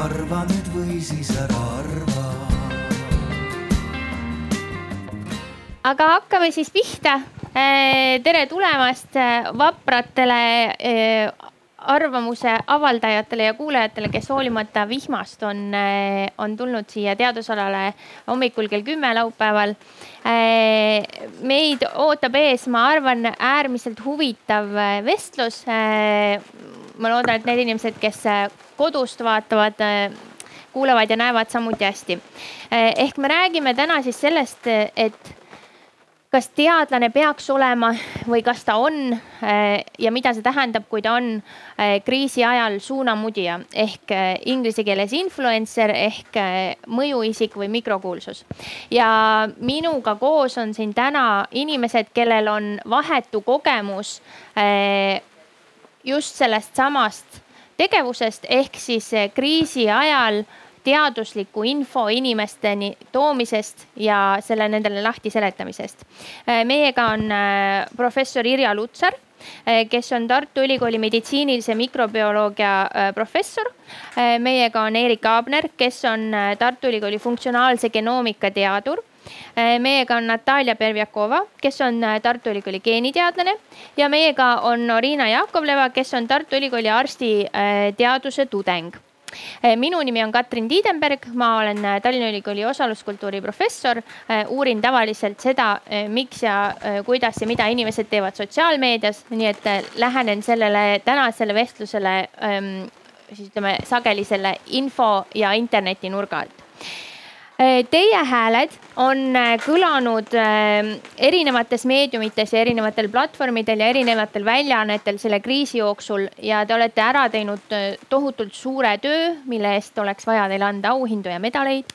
arva nüüd või siis ära arva. aga hakkame siis pihta. tere tulemast vapratele arvamuse avaldajatele ja kuulajatele, kes hoolimata vihmast on, on tulnud siia teadusalale hommikul kell kümme laupäeval. meid ootab ees, ma arvan, äärmiselt huvitav vestlus. Ma loodan, et need inimesed, kes kodust vaatavad, kuulavad ja näevad samuti hästi. ehk me räägime täna siis sellest, et kas teadlane peaks olema või kas ta on ja mida see tähendab, kui ta on kriisi ajal suunamudija ehk eh, inglise keeles influencer ehk mõjuisik või mikrokuulsus. ja minuga koos on siin täna inimesed, kellel on vahetu kogemus just sellest samast tegevusest ehk siis kriisi ajal teadusliku info inimesteni toomisest ja selle nendele lahti seletamisest. Äh, meiega on äh, professor Irja Lutsar kes on Tartu Ülikooli meditsiinilise mikrobioloogia professor. meiega on Erik Aabner, kes on Tartu Ülikooli funktsionaalse genoomika teadur meiega on Natalja Pervjakova, kes on Tartu Ülikooli geeniteadlane ja meiega on Orina Jakovleva, kes on Tartu Ülikooli arstiteaduse tudeng Eh, minu nimi on Katrin Tiidenberg, ma olen Tallinna Ülikooli osaluskultuuri professor. Uurin tavaliselt seda, miks ja kuidas ja mida inimesed teevad sotsiaalmeedias, nii et lähenen sellele tänasele vestlusele ehm, siis ütleme sageli selle info ja interneti nurga alt Äh, teie hääled on äh, kõlanud äh, erinevates meediumites ja erinevatel platvormidel ja erinevatel väljaannetel selle kriisi jooksul ja te olete ära teinud tohutult suure töö, mille eest oleks vaja teile anda auhindu ja medaleid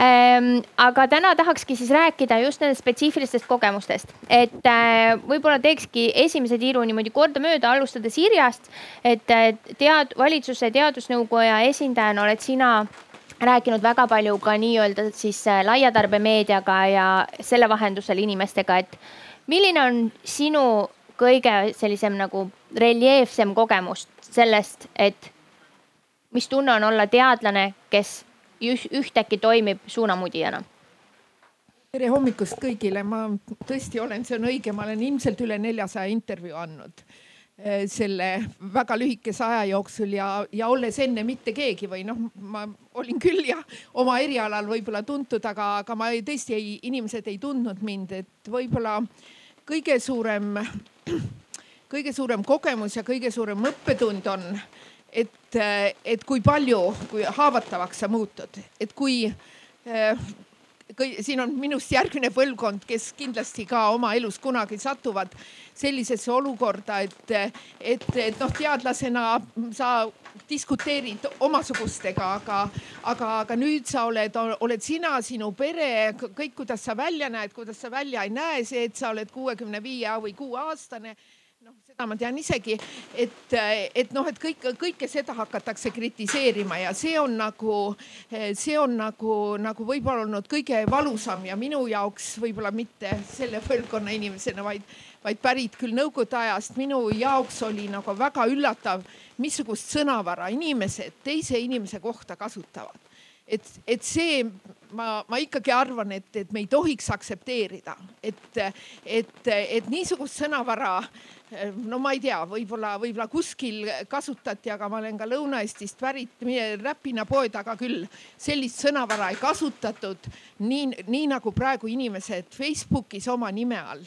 ähm, aga täna tahakski siis rääkida just nendest spetsiifilistest kogemustest, et võib-olla teekski esimese tiiru niimoodi kordamööda, alustades Irjast. et tead, valitsuse teadusnõukoja esindajana oled sina rääkinud väga palju ka nii-öelda siis äh, laiatarbemeediaga ja selle vahendusel inimestega, et milline on sinu kõige sellisem nagu reljeefsem kogemus sellest, et mis tunne on olla teadlane, kes ühtäkki toimib suunamudijana? tere hommikust kõigile, ma tõesti olen, see on õige, ma olen ilmselt üle neljasaja intervjuu andnud selle väga lühikese aja jooksul ja, ja olles enne mitte keegi või noh, ma olin küll ja oma erialal võib-olla tuntud, aga, aga ma ei, tõesti ei, inimesed ei tundnud mind, et võib-olla kõige suurem, kõige suurem kogemus ja kõige suurem õppetund on, et, et kui palju, kui haavatavaks sa muutud, et kui eh, siin on minust järgmine põlvkond, kes kindlasti ka oma elus kunagi satuvad sellisesse olukorda, et, et, et noh, teadlasena sa diskuteerid omasugustega, aga, aga, aga nüüd sa oled, oled sina, sinu pere, kõik, kuidas sa välja näed, kuidas sa välja ei näe, see, et sa oled kuuekümne viie või kuueaastane noh, seda ma tean isegi, et, et noh, et kõik, kõike seda hakatakse kritiseerima ja see on nagu, see on nagu, nagu võib-olla olnud kõige valusam ja minu jaoks võib-olla mitte selle põlvkonna inimesena, vaid, vaid pärit küll nõukogude ajast. minu jaoks oli nagu väga üllatav, missugust sõnavara inimesed teise inimese kohta kasutavad et, et see ma, ma ikkagi arvan, et, et me ei tohiks aktsepteerida, et, et, et niisugust sõnavara no ma ei tea, võib-olla, võib-olla kuskil kasutati, aga ma olen ka Lõuna-Eestist pärit, meie Räpina poe taga küll sellist sõnavara ei kasutatud. nii, nii nagu praegu inimesed Facebookis oma nime all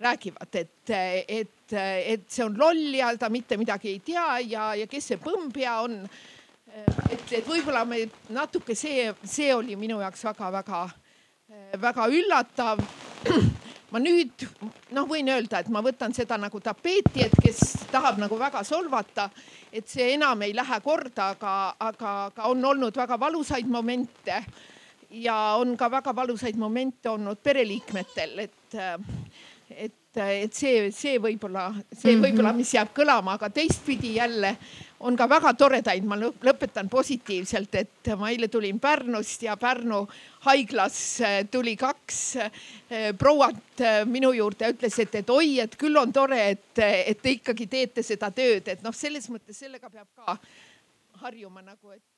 räägivad, et, et, et see on loll ja ta mitte midagi ei tea ja, ja kes see põmmpea on. et, et võib-olla me natuke see, see oli minu jaoks väga-väga-väga üllatav ma nüüd noh, võin öelda, et ma võtan seda nagu tapeeti, et kes tahab nagu väga solvata, et see enam ei lähe korda, aga, aga, aga on olnud väga valusaid momente. ja on ka väga valusaid momente olnud pereliikmetel, et, et, et see, see võib-olla, see võib-olla, mis jääb kõlama, aga teistpidi jälle on ka väga toredaid, ma lõpetan positiivselt, et ma eile tulin Pärnust ja Pärnu haiglas äh, tuli kaks äh, prouat äh, minu juurde, ütles, et, et oi, et küll on tore, et, et te ikkagi teete seda tööd, et noh, selles mõttes sellega peab ka harjuma nagu, et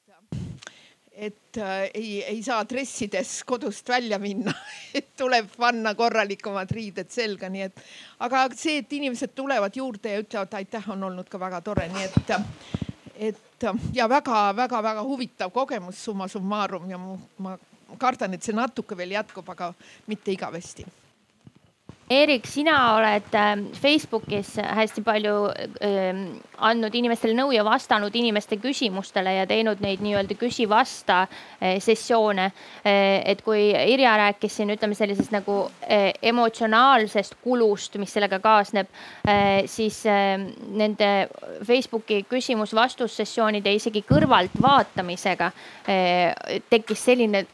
et äh, ei, ei saa dressides kodust välja minna et tuleb panna korralikumad riided selga, nii et. aga see, et inimesed tulevad juurde ja ütlevad aitäh, on olnud ka väga tore, nii et, et ja väga-väga-väga huvitav kogemus summa summarum ja ma kardan, et see natuke veel jätkub, aga mitte igavesti Eerik, sina oled ähm, Facebookis hästi palju ähm, andnud inimestele nõu ja vastanud inimeste küsimustele ja teinud neid nii-öelda küsi-vasta äh, sessioone. Äh, et kui Irja rääkis siin, ütleme sellisest nagu äh, emotsionaalsest kulust, mis sellega kaasneb, siis ähm, nende Facebooki küsimus-vastussessioonide isegi kõrvaltvaatamisega tekkis selline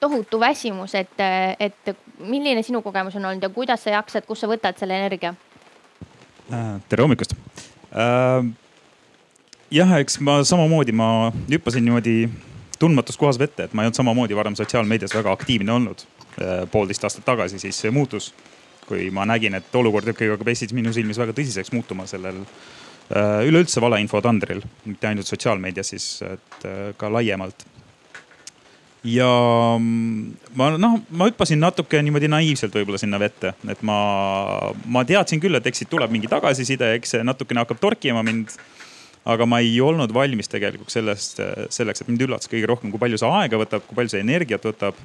tohutu väsimus, et, et milline sinu kogemus on olnud ja kuidas sa jaksad, kust sa võtad selle energia? Äh, tere hommikust äh,. jah, eks ma samamoodi, ma hüppasin niimoodi tundmatus kohas vette, et ma ei olnud samamoodi varem sotsiaalmeedias väga aktiivne olnud. Äh, poolteist aastat tagasi siis see muutus, kui ma nägin, et olukord ikkagi hakkab Eestis minu silmis väga tõsiseks muutuma sellel äh, üleüldse valeinfo tandril, mitte ainult sotsiaalmeedias siis, et ka laiemalt ja mm, ma noh, ma hüppasin natuke niimoodi naiivselt võib-olla sinna vette, et ma, ma teadsin küll, et eks siit tuleb mingi tagasiside, eks see natukene hakkab torkima mind. aga ma ei olnud valmis tegelikult sellest, selleks, et mind üllatas kõige rohkem, kui palju see aega võtab, kui palju see energiat võtab.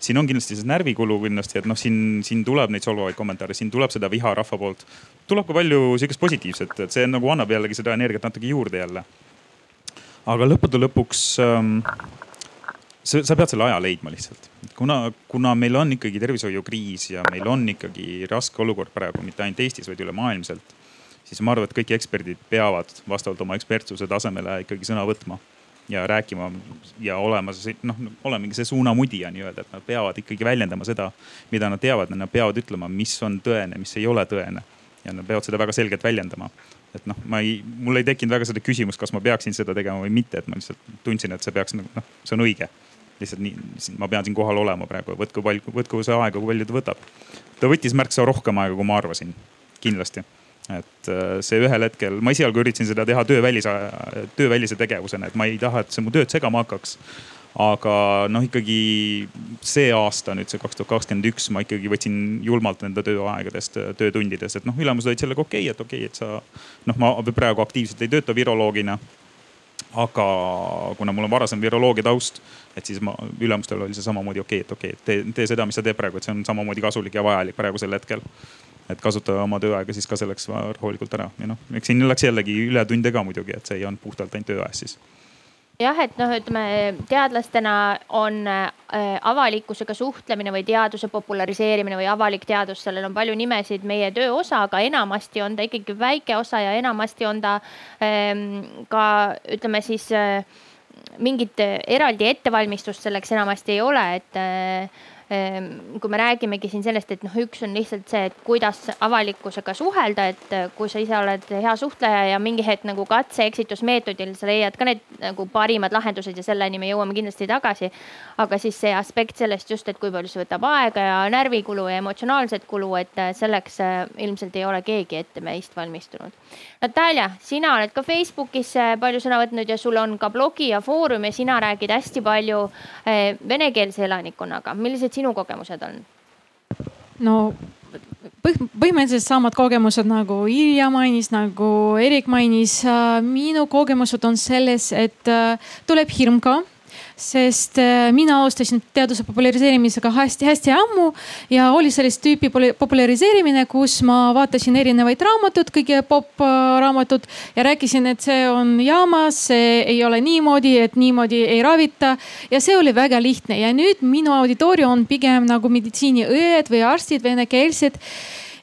siin on kindlasti see närvikulu kindlasti, et noh, siin, siin tuleb neid solvavaid kommentaare, siin tuleb seda viha rahva poolt. tuleb ka palju sihukest positiivset, et see nagu annab jällegi seda energiat natuke juurde jälle. aga lõppude lõpuks ähm, sa, sa pead selle aja leidma lihtsalt, kuna, kuna meil on ikkagi tervishoiukriis ja meil on ikkagi raske olukord praegu mitte ainult Eestis, vaid ülemaailmselt. siis ma arvan, et kõik eksperdid peavad vastavalt oma ekspertsuse tasemele ikkagi sõna võtma ja rääkima ja olema see noh, olemegi see suunamudija nii-öelda, et nad peavad ikkagi väljendama seda, mida nad teavad, nad peavad ütlema, mis on tõene, mis ei ole tõene. ja nad peavad seda väga selgelt väljendama et noh, ma ei, mul ei tekkinud väga seda küsimust, kas ma peaksin seda tegema või mitte, et ma lihtsalt tundsin, et see peaks noh, see on õige lihtsalt nii, ma pean siin kohal olema praegu, võtku palju, võtku see aega, kui palju ta võtab. ta võttis märksa rohkem aega, kui ma arvasin, kindlasti. et äh, see ühel hetkel, ma esialgu üritasin seda teha töövälise, töövälise tegevusena, et ma ei taha, et see mu tööd segama hakkaks aga noh, ikkagi see aasta nüüd see kaks tuhat kakskümmend üks, ma ikkagi võtsin julmalt enda tööaegadest, töötundidest, et noh, ülemused olid sellega okei okay,, et okei okay,, et sa noh, ma praegu aktiivselt ei tööta viroloogina aga kuna mul on varasem viroloogia taust, et siis ma, ülemustel oli see samamoodi okei okay,, et okei okay,, tee, tee seda, mis sa teed praegu, et see on samamoodi kasulik ja vajalik praegusel hetkel. et kasuta oma tööaega siis ka selleks rahulikult ära ja noh, eks siin läks jällegi ületunde ka muidugi, et see ei olnud puhtalt ainult tööajas siis jah, et noh, ütleme teadlastena on äh, avalikkusega suhtlemine või teaduse populariseerimine või avalik teadus, sellel on palju nimesid meie töö osa, aga enamasti on ta ikkagi väike osa ja enamasti on ta ähm, ka ütleme siis äh, mingit eraldi ettevalmistust selleks enamasti ei ole, et äh, kui me räägimegi siin sellest, et noh, üks on lihtsalt see, et kuidas avalikkusega suhelda, et äh, kui sa ise oled hea suhtleja ja mingi hetk nagu katse-eksitusmeetodil sa leiad ka need nagu parimad lahendused ja selleni me jõuame kindlasti tagasi. aga siis see aspekt sellest just, et kui palju see võtab aega ja närvikulu ja emotsionaalset kulu, et äh, selleks äh, ilmselt ei ole keegi ette meist valmistunud. Natalja, sina oled ka Facebookis palju sõna võtnud ja sul on ka blogi ja foorum ja sina räägid hästi palju venekeelse elanikkonnaga. millised sinu kogemused on? no põhimõtteliselt samad kogemused nagu Irja mainis, nagu Erik mainis. minu kogemused on selles, et äh, tuleb hirm ka sest äh, mina alustasin teaduse populariseerimisega hästi-hästi ammu ja oli sellist tüüpi populariseerimine, kus ma vaatasin erinevaid raamatuid, kõige popp raamatud ja rääkisin, et see on jaamas, see ei ole niimoodi, et niimoodi ei ravita. ja see oli väga lihtne ja nüüd minu auditoorium on pigem nagu meditsiiniõed või arstid venekeelsed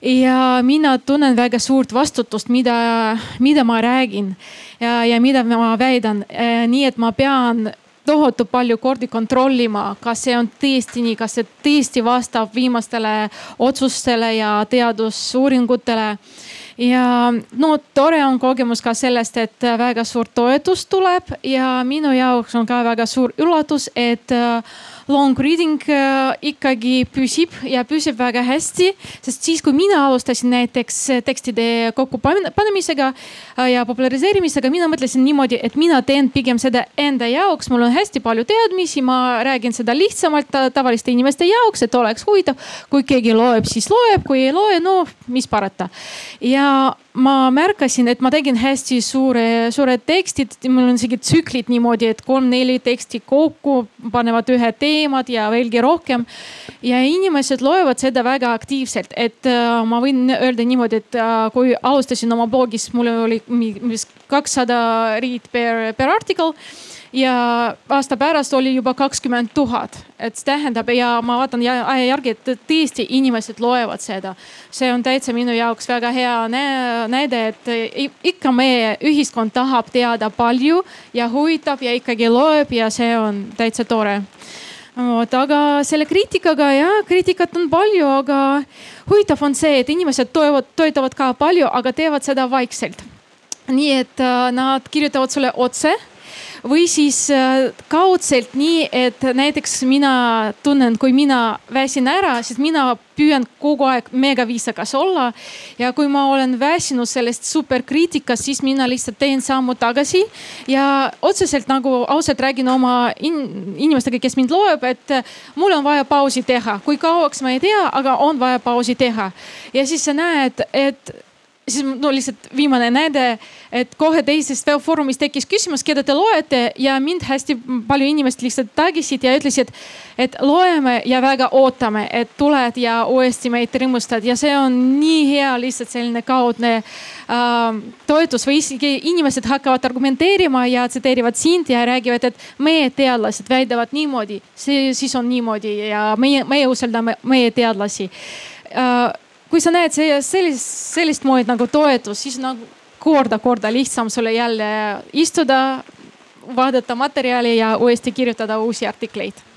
ja mina tunnen väga suurt vastutust, mida, mida ma räägin ja, ja mida ma väidan. Äh, nii et ma pean tohutu palju kordi kontrollima, kas see on tõesti nii, kas see tõesti vastab viimastele otsustele ja teadusuuringutele. ja no tore on kogemus ka sellest, et väga suur toetus tuleb ja minu jaoks on ka väga suur üllatus, et long reading äh, ikkagi püsib ja püsib väga hästi, sest siis, kui mina alustasin näiteks tekstide kokkupanemisega äh, ja populariseerimisega, mina mõtlesin niimoodi, et mina teen pigem seda enda jaoks, mul on hästi palju teadmisi, ma räägin seda lihtsamalt tavaliste inimeste jaoks, et oleks huvitav. kui keegi loeb, siis loeb, kui ei loe, no mis parata. ja ma märkasin, et ma tegin hästi suure, suured tekstid, mul on isegi tsüklid niimoodi, et kolm-neli teksti kokku panevad ühe teemad ja veelgi rohkem. ja inimesed loevad seda väga aktiivselt, et äh, ma võin öelda niimoodi, et äh, kui alustasin oma blogis, mul oli kakssada read per, per article ja aasta pärast oli juba kakskümmend tuhat, et see tähendab ja ma vaatan aja järgi, et tõesti inimesed loevad seda. see on täitsa minu jaoks väga hea näide, et ikka meie ühiskond tahab teada palju ja huvitab ja ikkagi loeb ja see on täitsa tore vot, aga selle kriitikaga ja kriitikat on palju, aga huvitav on see, et inimesed toevad, toetavad ka palju, aga teevad seda vaikselt. nii et äh, nad kirjutavad sulle otse või siis äh, kaudselt nii, et näiteks mina tunnen, kui mina väsin ära, siis mina püüan kogu aeg mega viisakas olla. ja kui ma olen väsinud sellest superkriitikast, siis mina lihtsalt teen sammu tagasi ja otseselt nagu ausalt räägin oma in inimestega, kes mind loeb, et mul on vaja pausi teha, kui kauaks ma ei tea, aga on vaja pausi teha. ja siis sa näed, et siis no lihtsalt viimane näide, et kohe teises Foorumis tekkis küsimus, keda te loete ja mind hästi palju inimesed lihtsalt tagisid ja ütlesid, et loeme ja väga ootame, et tuled ja uuesti meid rõõmustad. Ja see on nii hea lihtsalt selline kaudne äh, toetus või isegi inimesed hakkavad argumenteerima ja tsiteerivad sind ja räägivad, et meie teadlased väidavad niimoodi, see siis on niimoodi ja meie, meie usaldame meie teadlasi. Äh, kui sa näed sellist, sellist moodi nagu toetust, siis nagu korda-korda lihtsam sulle jälle istuda, vaadata materjali ja uuesti kirjutada uusi artikleid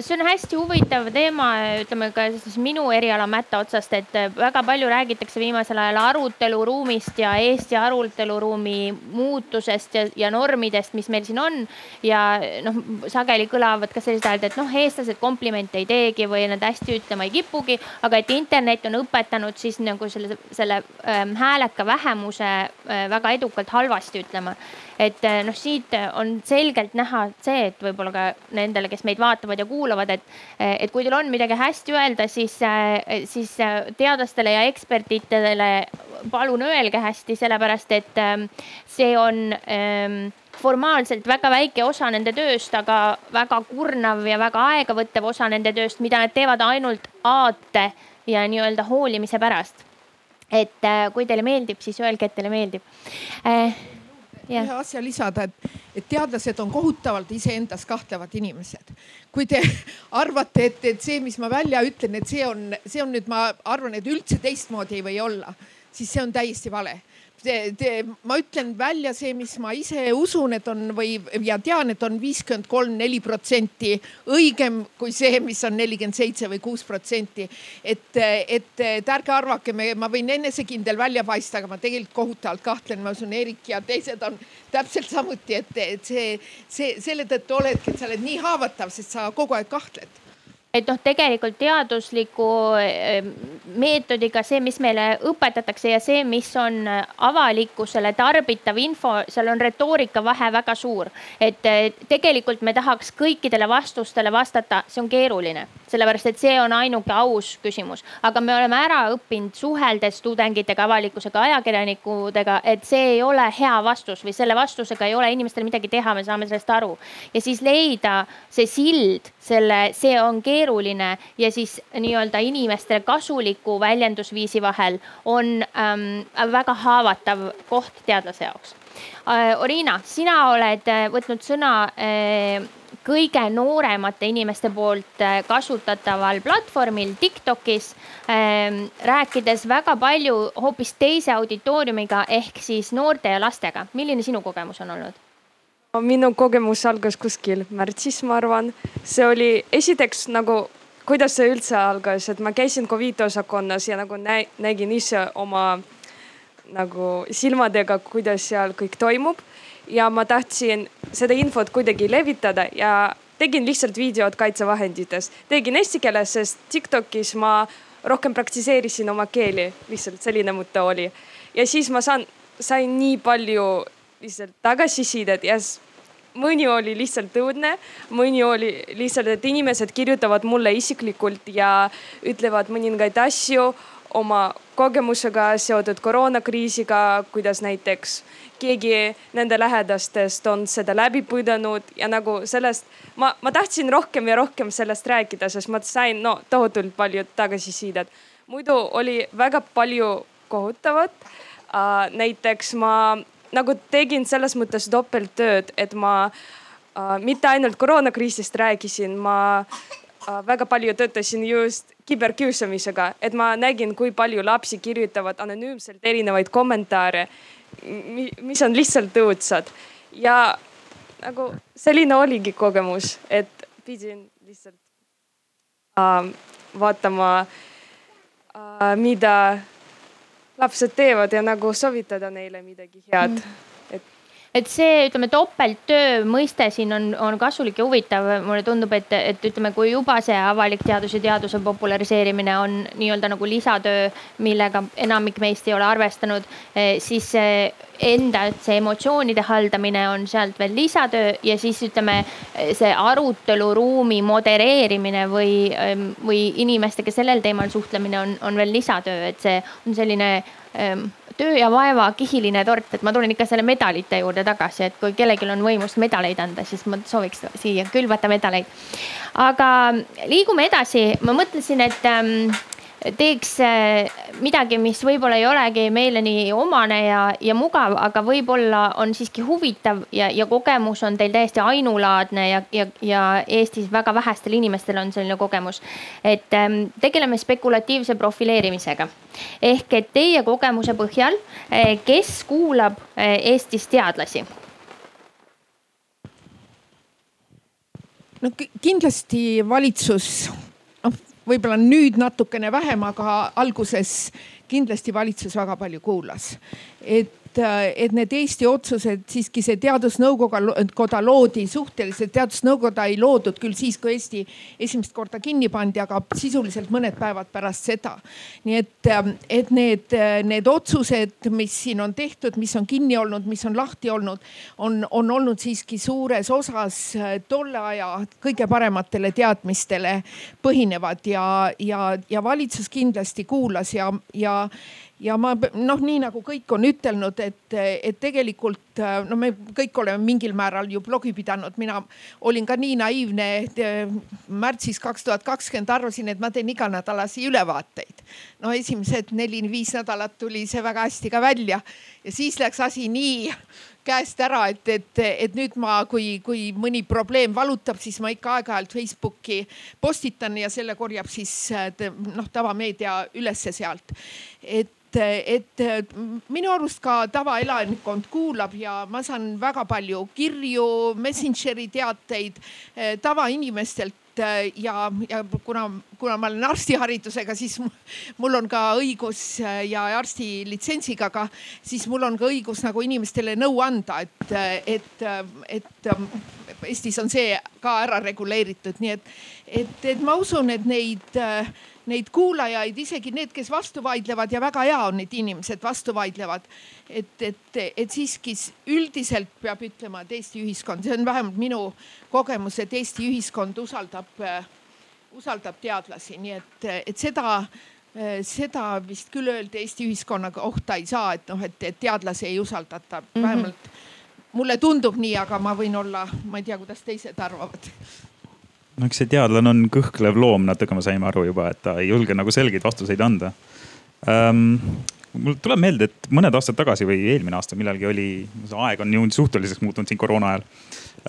see on hästi huvitav teema, ütleme ka siis minu eriala mätta otsast, et väga palju räägitakse viimasel ajal aruteluruumist ja Eesti aruteluruumi muutusest ja, ja normidest, mis meil siin on. ja noh, sageli kõlavad ka sellised hääled, et noh, eestlased komplimente ei teegi või nad hästi ütlema ei kipugi, aga et internet on õpetanud siis nagu selle, selle ähm, hääleka vähemuse äh, väga edukalt halvasti ütlema et eh, noh, siit on selgelt näha see, et võib-olla ka nendele, kes meid vaatavad ja kuulavad, et, eh, et kui teil on midagi hästi öelda, siis, eh, siis teadlastele ja ekspertidele palun öelge hästi, sellepärast et see on formaalselt väga väike osa nende tööst, aga väga kurnav ja väga aegavõttev osa nende tööst, mida nad teevad ainult aate ja nii-öelda hoolimise pärast. et kui teile meeldib, siis öelge, et teile meeldib yeah. ühe asja lisada, et, et teadlased on kohutavalt iseendas kahtlevad inimesed. kui te arvate, et, et see, mis ma välja ütlen, et see on, see on nüüd, ma arvan, et üldse teistmoodi ei või olla, siis see on täiesti vale ma ütlen välja see, mis ma ise usun, et on või ja tean, et on viiskümmend kolm, neli protsenti õigem kui see, mis on nelikümmend seitse või kuus protsenti. et, et, et ärge arvake, ma võin enesekindel välja paista, aga ma tegelikult kohutavalt kahtlen, ma usun, Erik ja teised on täpselt samuti, et, et see, see selle tõttu oledki, et sa oled nii haavatav, sest sa kogu aeg kahtled et noh, tegelikult teadusliku ehm, meetodiga see, mis meile õpetatakse ja see, mis on avalikkusele tarbitav info, seal on retoorika vahe väga suur. et tegelikult me tahaks kõikidele vastustele vastata, see on keeruline, sellepärast et see on ainuke aus küsimus, aga me oleme ära õppinud suheldes tudengitega, avalikkusega, ajakirjanikudega, et see ei ole hea vastus või selle vastusega ei ole inimestel midagi teha, me saame sellest aru. ja siis leida see sild selle, see on keeruline ja siis nii-öelda inimestele kasuliku väljendusviisi vahel on ähm, väga haavatav koht teadlase jaoks. Orina, sina oled äh, võtnud sõna äh, kõige nooremate inimeste poolt äh, kasutataval platvormil Tiktokis ähm,, rääkides väga palju hoopis teise auditooriumiga ehk siis noorte ja lastega. milline sinu kogemus on olnud? minu kogemus algas kuskil märtsis, ma arvan. see oli esiteks nagu, kuidas see üldse algas, et ma käisin Covidi osakonnas ja nagu nä nägin ise oma nagu silmadega, kuidas seal kõik toimub. ja ma tahtsin seda infot kuidagi levitada ja tegin lihtsalt videod kaitsevahenditest, tegin eesti keeles, sest Tiktokis ma rohkem praktiseerisin oma keeli, lihtsalt selline mõte oli. ja siis ma saan, sain nii palju lihtsalt tagasisidet ja mõni oli lihtsalt õudne, mõni oli lihtsalt, et inimesed kirjutavad mulle isiklikult ja ütlevad mõningaid asju oma kogemusega seotud koroonakriisiga, kuidas näiteks keegi nende lähedastest on seda läbi põdenud ja nagu sellest ma, ma tahtsin rohkem ja rohkem sellest rääkida, sest ma sain no tohutult palju tagasisidet. muidu oli väga palju kohutavat uh,. näiteks ma nagu tegin selles mõttes topelttööd, et ma uh, mitte ainult koroonakriisist rääkisin, ma uh, väga palju töötasin just küberkiusamisega, et ma nägin, kui palju lapsi kirjutavad anonüümselt erinevaid kommentaare, mis on lihtsalt õudsad. Ja nagu selline oligi kogemus, et pidin lihtsalt uh, vaatama uh,, mida lapsed teevad ja nagu soovitada neile midagi head. Mm et see, ütleme, topelttöö mõiste siin on, on kasulik ja huvitav. mulle tundub, et, et ütleme, kui juba see avalik teadus ja teaduse populariseerimine on nii-öelda nagu lisatöö, millega enamik meist ei ole arvestanud, eh, siis enda see emotsioonide haldamine on sealt veel lisatöö ja siis ütleme, see aruteluruumi modereerimine või, või inimestega sellel teemal suhtlemine on, on veel lisatöö, et see on selline töö ja vaeva kihiline tort, et ma tulen ikka selle medalite juurde tagasi, et kui kellelgi on võimust medaleid anda, siis ma sooviks siia külvata medaleid. aga liigume edasi, ma mõtlesin, et ähm, teeks äh, midagi, mis võib-olla ei olegi meile nii omane ja, ja mugav, aga võib-olla on siiski huvitav ja, ja kogemus on teil täiesti ainulaadne ja, ja, ja Eestis väga vähestel inimestel on selline kogemus. et ähm, tegeleme spekulatiivse profileerimisega ehk et teie kogemuse põhjal, äh, kes kuulab äh, Eestis teadlasi? no kindlasti valitsus võib-olla nüüd natukene vähem, aga alguses kindlasti valitsus väga palju kuulas. et et, et need Eesti otsused siiski see teadusnõukoda loodi suhteliselt, teadusnõukoda ei loodud küll siis, kui Eesti esimest korda kinni pandi, aga sisuliselt mõned päevad pärast seda. nii et, et need, need otsused, mis siin on tehtud, mis on kinni olnud, mis on lahti olnud, on, on olnud siiski suures osas tolle aja kõige parematele teadmistele põhinevad ja, ja, ja valitsus kindlasti kuulas ja, ja ja ma noh, nii nagu kõik on ütelnud, et, et tegelikult no me kõik oleme mingil määral ju blogi pidanud, mina olin ka nii naiivne. märtsis kaks tuhat kakskümmend arvasin, et ma teen iganädalasi ülevaateid. no esimesed neli-viis nädalat tuli see väga hästi ka välja ja siis läks asi nii käest ära, et, et, et nüüd ma, kui, kui mõni probleem valutab, siis ma ikka aeg-ajalt Facebooki postitan ja selle korjab siis noh, tavameedia ülesse sealt. et et, et minu arust ka tavaelanikkond kuulab ja ma saan väga palju kirju, Messengeri teateid eh, tavainimestelt eh, ja, ja kuna, kuna ma olen arstiharidusega, siis mul on ka õigus eh, ja arsti litsentsiga ka, siis mul on ka õigus nagu inimestele nõu anda, et, et, et Eestis on see ka ära reguleeritud, nii et, et, et ma usun, et neid neid kuulajaid, isegi need, kes vastu vaidlevad ja väga hea on, et inimesed vastu vaidlevad. et, et, et siiski üldiselt peab ütlema, et Eesti ühiskond, see on vähemalt minu kogemus, et Eesti ühiskond usaldab, usaldab teadlasi, nii et, et seda seda vist küll öelda Eesti ühiskonna kohta ei saa, et noh, et, teadlasi ei usaldata mm, -hmm. Mulle tundub nii, aga ma võin olla, ma ei tea, kuidas teised arvavad no eks see teadlane on kõhklev loom, natuke me saime aru juba, et ta ei julge nagu selgeid vastuseid anda ähm,. mul tuleb meelde, et mõned aastad tagasi või eelmine aasta millalgi oli, aeg on ju suhteliseks muutunud siin koroona ajal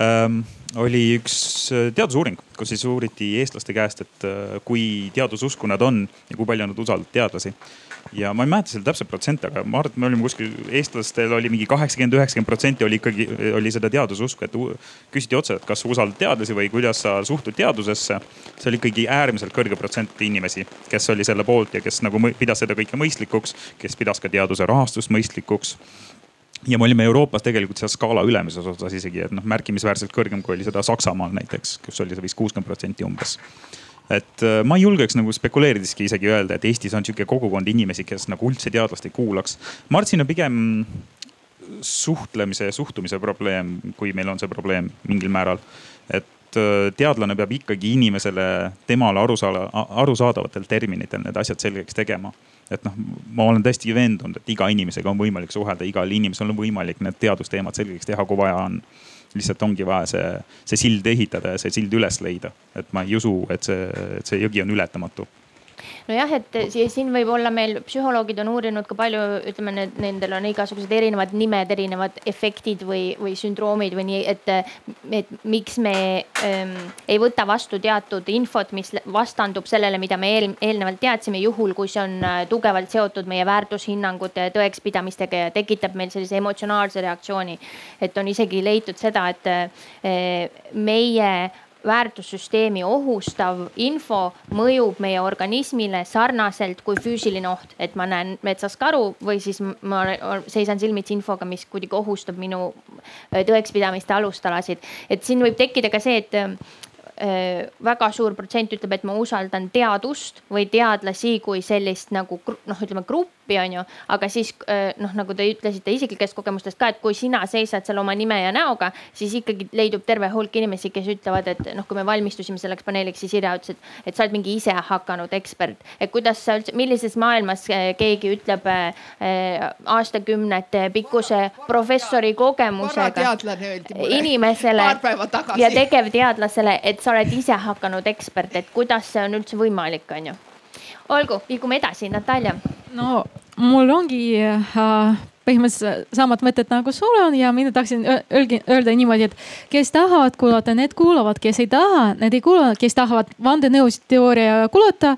ähm,. oli üks äh, teadusuuring, kus siis uuriti eestlaste käest, et äh, kui teadususku nad on ja kui palju nad usaldavad teadlasi ja ma ei mäleta selle täpset protsenti, aga ma arvan, et me olime kuskil, eestlastel oli mingi kaheksakümmend, üheksakümmend protsenti oli ikkagi, oli seda teadususku, et küsiti otse, et kas sa usaldad teadlasi või kuidas sa suhtud teadusesse. see oli ikkagi äärmiselt kõrge protsent inimesi, kes oli selle poolt ja kes nagu pidas seda kõike mõistlikuks, kes pidas ka teaduse rahastust mõistlikuks ja me olime Euroopas tegelikult seal skaala ülemises osas isegi, et noh, märkimisväärselt kõrgem, kui oli seda Saksamaal näiteks, kus oli see vist kuuskümmend protsenti umbes et äh, ma ei julgeks nagu spekuleerideski isegi öelda, et Eestis on sihuke kogukond inimesi, kes nagu üldse teadlast ei kuulaks. ma arvan, et siin on pigem suhtlemise ja suhtumise probleem, kui meil on see probleem mingil määral. et äh, teadlane peab ikkagi inimesele temale arusaada, arusaadavatel terminitel need asjad selgeks tegema. et noh, ma olen täiesti veendunud, et iga inimesega on võimalik suhelda, igal inimesel on võimalik need teadusteemad selgeks teha, kui vaja on lihtsalt ongi vaja see, see sild ehitada ja see sild üles leida. et ma ei usu, et see, et see jõgi on ületamatu nojah, et siin võib olla meil psühholoogid on uurinud ka palju, ütleme, need, nendel on igasugused erinevad nimed, erinevad efektid või, või sündroomid või nii, et, et miks me ähm, ei võta vastu teatud infot, mis vastandub sellele, mida me eel, eelnevalt teadsime, juhul kui see on äh, tugevalt seotud meie väärtushinnangute ja tõekspidamistega ja tekitab meil sellise emotsionaalse reaktsiooni. et on isegi leitud seda, et äh, meie väärtussüsteemi ohustav info mõjub meie organismile sarnaselt kui füüsiline oht, et ma näen metsas karu või siis ma seisan silmitsi infoga, mis kuidagi ohustab minu tõekspidamiste alustalasid. et siin võib tekkida ka see, et Äh, väga suur protsent ütleb, et ma usaldan teadust või teadlasi kui sellist nagu noh, ütleme gruppi on ju. aga siis äh, noh, nagu te ütlesite isiklikest kogemustest ka, et kui sina seisad seal oma nime ja näoga, siis ikkagi leidub terve hulk inimesi, kes ütlevad, et noh, kui me valmistusime selleks paneeliks, siis Irja ütles, et, et sa oled mingi ise hakanud ekspert. et kuidas sa üldse, millises maailmas äh, keegi ütleb äh, aastakümnete pikkuse professori kogemusega inimesele ja tegevteadlasele, et sa oled ise hakanud ekspert, et kuidas see on üldse võimalik, on ju? Olgu, liigume edasi, Natalja. no mul ongi äh, põhimõtteliselt samad mõtted nagu sul on ja mina tahtsin öelda niimoodi, et kes tahavad kuulata, need kuulavad, kes ei taha, need ei kuula, kes tahavad vandenõusteooria kuulata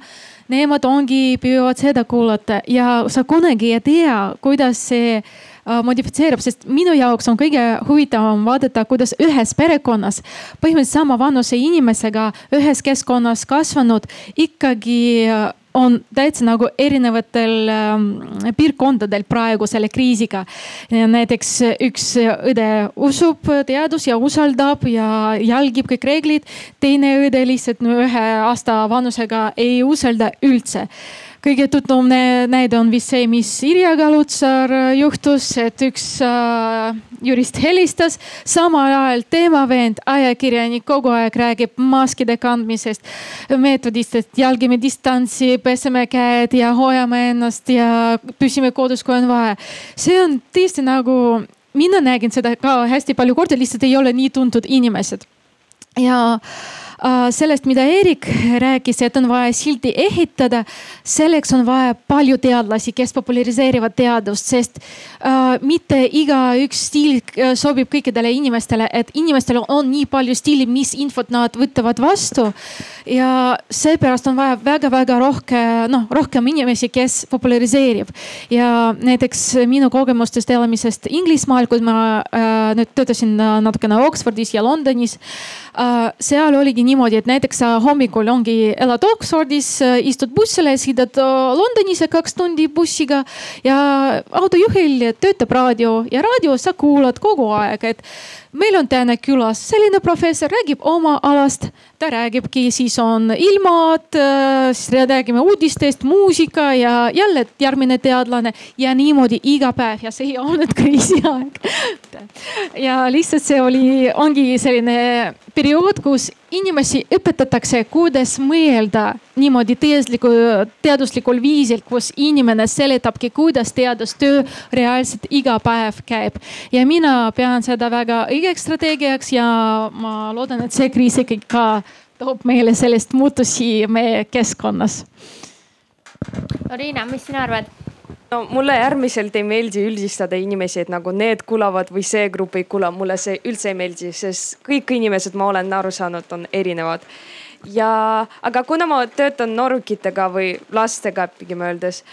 nemad ongi, püüavad seda kuulata ja sa kunagi ei tea, kuidas see Äh, modifitseerub, sest minu jaoks on kõige huvitavam vaadata, kuidas ühes perekonnas põhimõtteliselt sama vanuse inimesega ühes keskkonnas kasvanud ikkagi äh, on täitsa nagu erinevatel ähm, piirkondadel praegu selle kriisiga. näiteks üks õde usub teadus ja usaldab ja jälgib kõik reeglid. teine õde lihtsalt no, ühe aasta vanusega ei usalda üldse kõige tuttavam näide on vist see, mis Irja Kalutsar äh, juhtus, et üks äh, jurist helistas, samal ajal tema vend, ajakirjanik kogu aeg räägib maskide kandmisest, meetodist, et jälgime distantsi, peseme käed ja hoiame ennast ja püsime kodus, kui on vaja. see on tõesti nagu, mina nägin seda ka hästi palju kordi, lihtsalt ei ole nii tuntud inimesed ja sellest, mida Eerik rääkis, et on vaja sildi ehitada. selleks on vaja palju teadlasi, kes populariseerivad teadust, sest äh, mitte igaüks stiil äh, sobib kõikidele inimestele, et inimestel on nii palju stiili, mis infot nad võtavad vastu. ja seepärast on vaja väga-väga rohkem, noh rohkem inimesi, kes populariseerib. ja näiteks minu kogemustest elamisest Inglismaal, kui ma äh, nüüd töötasin natukene Oxfordis ja Londonis äh,. seal oligi niimoodi, et näiteks sa hommikul ongi, elad Oxfordis, istud bussile, sõidad Londonisse kaks tundi bussiga ja autojuhil töötab raadio ja raadios sa kuulad kogu aeg, et meil on täna külas selline professor, räägib oma alast. ta räägibki, siis on ilmad, äh, siis räägime uudistest, muusika ja jälle järgmine teadlane ja niimoodi iga päev ja see ei olnud kriisiaeg ja lihtsalt see oli, ongi selline periood, kus inimesi õpetatakse, kuidas mõelda niimoodi teadusliku, teaduslikul viisil, kus inimene seletabki, kuidas teadustöö reaalselt iga päev käib. ja mina pean seda väga õigeks strateegiaks ja ma loodan, et see kriis ikkagi ka toob meile sellest muutusi meie keskkonnas. Riina, mis sina arvad? no mulle äärmiselt ei meeldi üldistada inimesi, et nagu need kuulavad või see grupp ei kuula, mulle see üldse ei meeldi, sest kõik inimesed, ma olen aru saanud, on erinevad. ja, aga kuna ma töötan noorukitega või lastega pigem öeldes,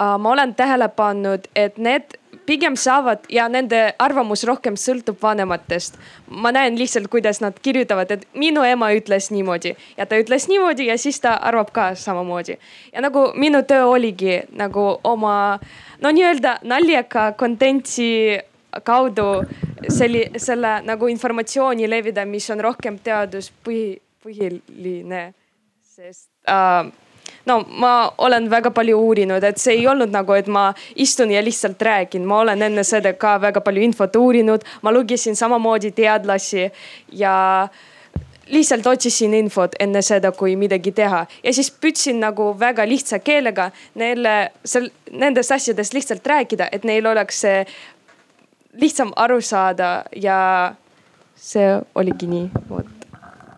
äh, ma olen tähele pannud, et need pigem saavad ja nende arvamus rohkem sõltub vanematest. ma näen lihtsalt, kuidas nad kirjutavad, et minu ema ütles niimoodi ja ta ütles niimoodi ja siis ta arvab ka samamoodi. ja nagu minu töö oligi nagu oma no nii-öelda naljaka content'i kaudu selli-, selle nagu informatsiooni levida, mis on rohkem teaduspõhi, põhiline. sest äh, no ma olen väga palju uurinud, et see ei olnud nagu, et ma istun ja lihtsalt räägin, ma olen enne seda ka väga palju infot uurinud, ma lugesin samamoodi teadlasi ja lihtsalt otsisin infot enne seda, kui midagi teha. Ja siis püüdsin nagu väga lihtsa keelega neile seal nendest asjadest lihtsalt rääkida, et neil oleks see lihtsam aru saada ja see oligi nii, vot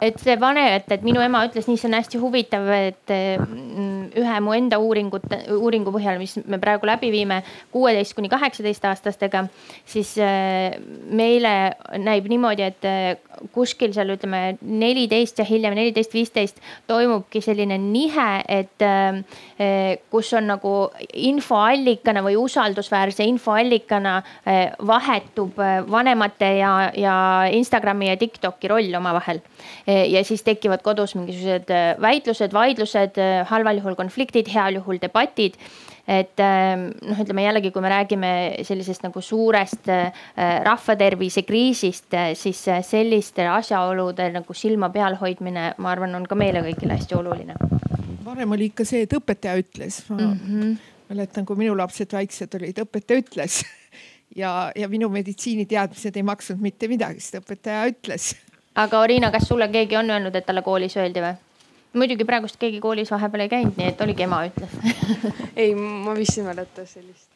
et see vanem, et, et minu ema ütles nii, see on hästi huvitav, et mm, ühe mu enda uuringut, uuringu põhjal, mis me praegu läbi viime kuueteist kuni kaheksateist aastastega, siis äh, meile näib niimoodi, et kuskil seal ütleme neliteist ja hiljem neliteist, viisteist toimubki selline nihe, et äh, kus on nagu infoallikana või usaldusväärse infoallikana vahetub vanemate ja, ja Instagrami ja Tiktoki roll omavahel. Ja siis tekivad kodus mingisugused väitlused, vaidlused, halval juhul konfliktid, heal juhul debatid et ähm, noh, ütleme jällegi, kui me räägime sellisest nagu suurest äh, rahvatervise kriisist, siis selliste asjaolude nagu silma peal hoidmine, ma arvan, on ka meile kõigile hästi oluline. varem oli ikka see, et õpetaja ütles, ma mm -hmm. mäletan, kui minu lapsed väiksed olid, õpetaja ütles ja, ja minu meditsiiniteadmised ei maksnud mitte midagi, sest õpetaja ütles aga Oriina, kas sulle keegi on öelnud, et talle koolis öeldi või? Muidugi praegust keegi koolis vahepeal ei käinud, nii et oligi ema ütles ei, ma vist ei mäleta sellist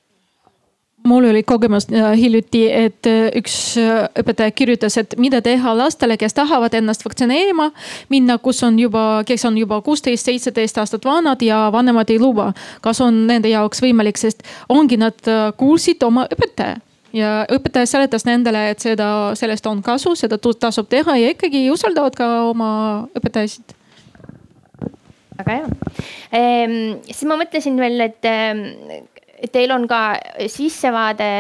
mul oli kogemus äh, hiljuti, et äh, üks äh, õpetaja kirjutas, et mida teha lastele, kes tahavad ennast vaktsineerima minna, kus on juba, kes on juba kuusteist, seitseteist aastat vanad ja vanemad ei luba. kas on nende jaoks võimalik, sest ongi nad kuulsid oma õpetaja ja õpetaja seletas nendele, et seda, sellest on kasu, seda tasub teha ja ikkagi usaldavad ka oma õpetajasid. Väga hea ehm,. siis ma mõtlesin veel, et, ehm, teil on ka sissevaade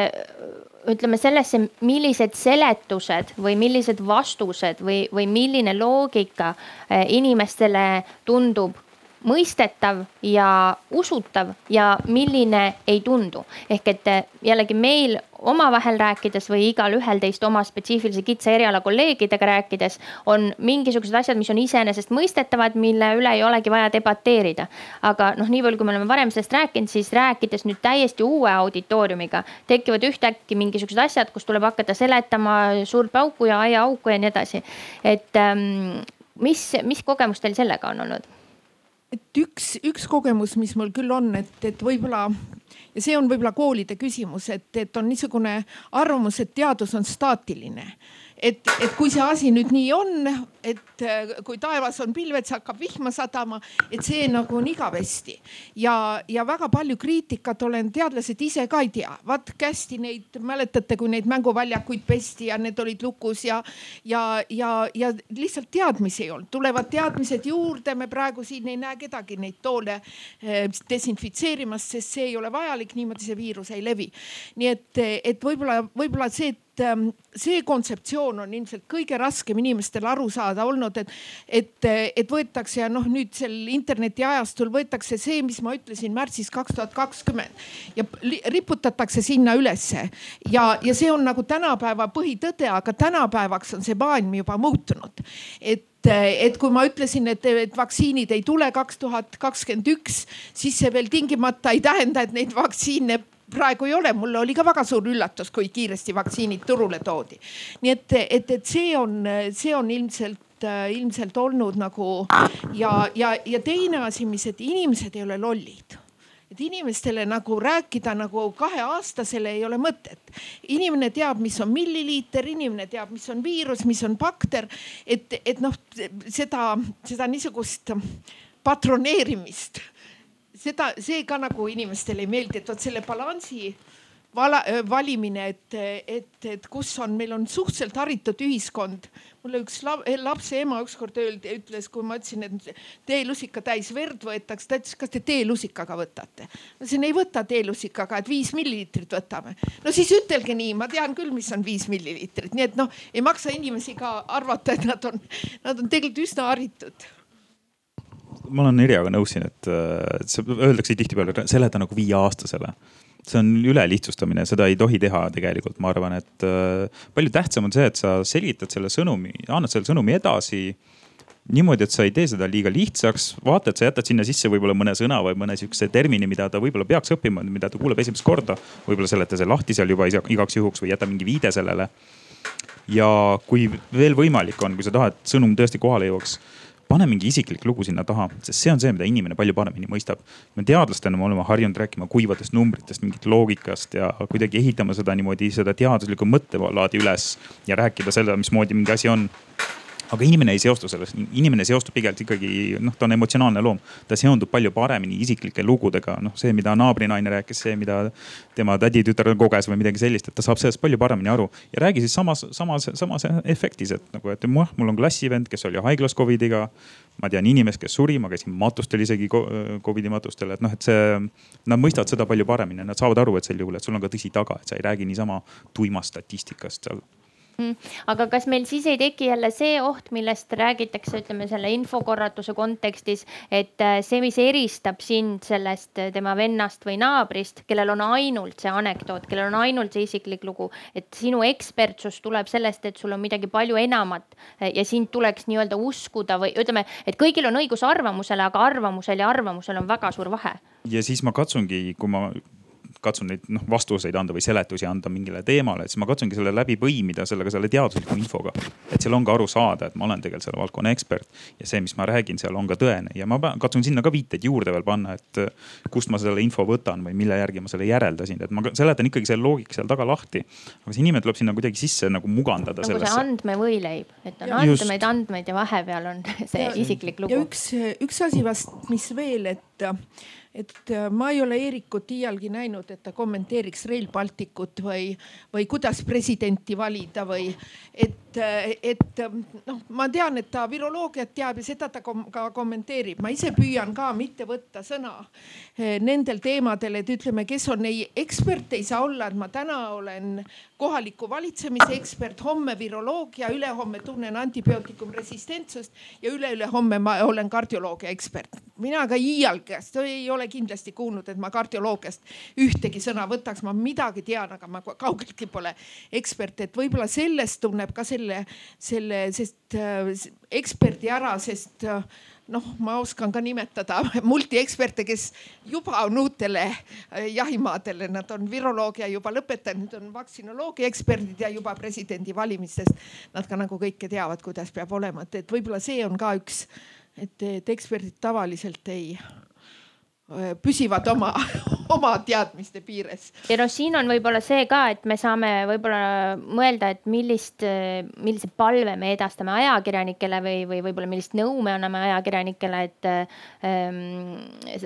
ütleme sellesse, millised seletused või millised vastused või, või milline loogika eh, inimestele tundub mõistetav ja usutav ja milline ei tundu. ehk et eh, jällegi meil omavahel rääkides või igalühel teist oma spetsiifilise kitsa eriala kolleegidega rääkides on mingisugused asjad, mis on iseenesestmõistetavad, mille üle ei olegi vaja debateerida. aga noh, nii palju, kui me oleme varem sellest rääkinud, siis rääkides nüüd täiesti uue auditooriumiga, tekivad ühtäkki mingisugused asjad, kus tuleb hakata seletama suurt pauku ja aiaauku ja nii edasi. et ähm, mis, mis kogemus teil sellega on olnud? Et üks, üks kogemus, mis mul küll on, et, et võib-olla ja see on võib-olla koolide küsimus, et, et on niisugune arvamus, et teadus on staatiline et, et kui see asi nüüd nii on, et äh, kui taevas on pilved, see hakkab vihma sadama, et see nagu on igavesti. ja, ja väga palju kriitikat olen, teadlased ise ka ei tea. vaat kästi neid, mäletate, kui neid mänguväljakuid pesti ja need olid lukus ja, ja, ja, ja lihtsalt teadmisi ei olnud. tulevad teadmised juurde, me praegu siin ei näe kedagi neid toole äh, desinfitseerimas, sest see ei ole vajalik, niimoodi see viirus ei levi. nii et, et võib-olla, võib-olla see Ähm, see kontseptsioon on ilmselt kõige raskem inimestel aru saada olnud, et, et, et võetakse ja noh, nüüd sel internetiajastul võetakse see, mis ma ütlesin märtsis kaks tuhat kakskümmend ja riputatakse sinna ülesse. ja, ja see on nagu tänapäeva põhitõde, aga tänapäevaks on see maailm juba muutunud. et et kui ma ütlesin, et, et vaktsiinid ei tule kaks tuhat kakskümmend üks, siis see veel tingimata ei tähenda, et neid vaktsiine praegu ei ole, mulle oli ka väga suur üllatus, kui kiiresti vaktsiinid turule toodi. nii et, et, et see on, see on ilmselt ilmselt olnud nagu ja, ja, ja teine asi, mis, et inimesed ei ole lollid et inimestele nagu rääkida nagu kaheaastasele ei ole mõtet. inimene teab, mis on milliliiter, inimene teab, mis on viirus, mis on bakter. et, et noh, seda, seda niisugust patroneerimist seda, see ka nagu inimestele ei meeldi, et vot selle balansi vala, valimine, et, et, et kus on, meil on suhteliselt haritud ühiskond. mulle üks lapse ema ükskord öeldi, ütles, kui ma ütlesin, et teelusika täis verd võetakse, ta ütles, kas te teelusikaga võtate. ma ütlesin, ei võta teelusikaga, et viis milliliitrit võtame. no siis ütelge nii, ma tean küll, mis on viis milliliitrit, nii et noh, ei maksa inimesi ka arvata, et nad on, nad on tegelikult üsna haritud ma olen Irjaga nõus siin, et, et see öeldakse tihtipeale seleta nagu viieaastasele. see on ülelihtsustamine, seda ei tohi teha tegelikult, ma arvan, et äh, palju tähtsam on see, et sa selgitad selle sõnumi, annad selle sõnumi edasi niimoodi, et sa ei tee seda liiga lihtsaks, vaata, et sa jätad sinna sisse võib-olla mõne sõna või mõne sihukese termini, mida ta võib-olla peaks õppima, mida ta kuuleb esimest korda. võib-olla seleta see lahti seal juba igaks juhuks või jäta mingi viide sellele. ja kui veel võimalik on, kui sa tahad, et sõnum tõesti kohale jõuaks pane mingi isiklik lugu sinna taha, sest see on see, mida inimene palju paremini mõistab. me teadlastena me oleme harjunud rääkima kuivadest numbritest, mingit loogikast ja kuidagi ehitama seda niimoodi, seda teaduslikku mõttelaadi üles ja rääkida seda, mismoodi mingi asi on aga inimene ei seostu sellest, inimene seostub pigem ikkagi noh, ta on emotsionaalne loom. ta seondub palju paremini isiklike lugudega, noh see, mida naabrinaine rääkis, see, mida tema täditütar koges või midagi sellist, et ta saab sellest palju paremini aru. ja räägi siis samas, samas, samas efektis, et nagu, et muh, mul on klassivend, kes oli haiglas Covidiga. ma tean inimest, kes suri, ma käisin matustel isegi Covidi matustel, et noh, et see, nad mõistavad seda palju paremini, nad saavad aru, et sel juhul, et sul on ka tõsi taga, et sa ei räägi niisama tuimast statistikast seal. Aga kas meil siis ei teki jälle see oht, millest räägitakse, ütleme selle infokorratuse kontekstis, et äh, see, mis eristab sind sellest äh, tema vennast või naabrist, kellel on ainult see anekdoot, kellel on ainult see isiklik lugu, et sinu ekspertsus tuleb sellest, et sul on midagi palju enamat äh, ja sind tuleks nii-öelda uskuda või ütleme, et kõigil on õigus arvamusele, aga arvamusel ja arvamusel on väga suur vahe. ja siis ma katsungi, kui ma katsun neid noh vastuseid anda või seletusi anda mingile teemale, siis ma katsungi selle läbi põimida sellega selle teadusliku infoga. et seal on ka aru saada, et ma olen tegelikult selle valdkonna ekspert ja see, mis ma räägin, seal on ka tõene ja ma katsun sinna ka viiteid juurde veel panna, et kust ma selle info võtan või mille järgi ma selle järeldasin, et ma seletan ikkagi selle loogika seal taga lahti. aga see inimene tuleb sinna kuidagi sisse nagu mugandada. nagu sellesse. see andmevõileib, et on andmeid, andmeid ja vahepeal on see ja, isiklik lugu. ja üks, üks asi vast, mis veel, et et äh, ma ei ole Eerikut iialgi näinud, et ta kommenteeriks Rail Balticut või, või kuidas presidenti valida või et, et noh, ma tean, et ta viroloogiat teab ja seda ta kom ka kommenteerib. ma ise püüan ka mitte võtta sõna äh, nendel teemadel, et ütleme, kes on ei ekspert, ei saa olla, et ma täna olen kohaliku valitsemise ekspert, homme viroloogia, ülehomme tunnen antibiootikumresistentsust ja üle-ülehomme ma olen kardioloogia ekspert. mina ka iialgi ei ole kindlasti kuulnud, et ma kardioloogiast ühtegi sõna võtaks, ma midagi tean, aga ma kaugeltki pole ekspert, et võib-olla sellest tunneb ka selle, selle, sest äh, eksperdi ära, sest äh, noh, ma oskan ka nimetada multieksperte, kes juba on uutele äh, jahimaadele, nad on viroloogia juba lõpetanud, on vaktsinoloogia eksperdid ja juba presidendivalimistest. Nad ka nagu kõike teavad, kuidas peab olema, et, et võib-olla see on ka üks, et, et eksperdid tavaliselt ei püsivad oma, oma teadmiste piires. ja noh, siin on võib-olla see ka, et me saame võib-olla mõelda, et millist, millise palve me edastame ajakirjanikele või, või võib-olla millist nõu me anname ajakirjanikele, et ähm,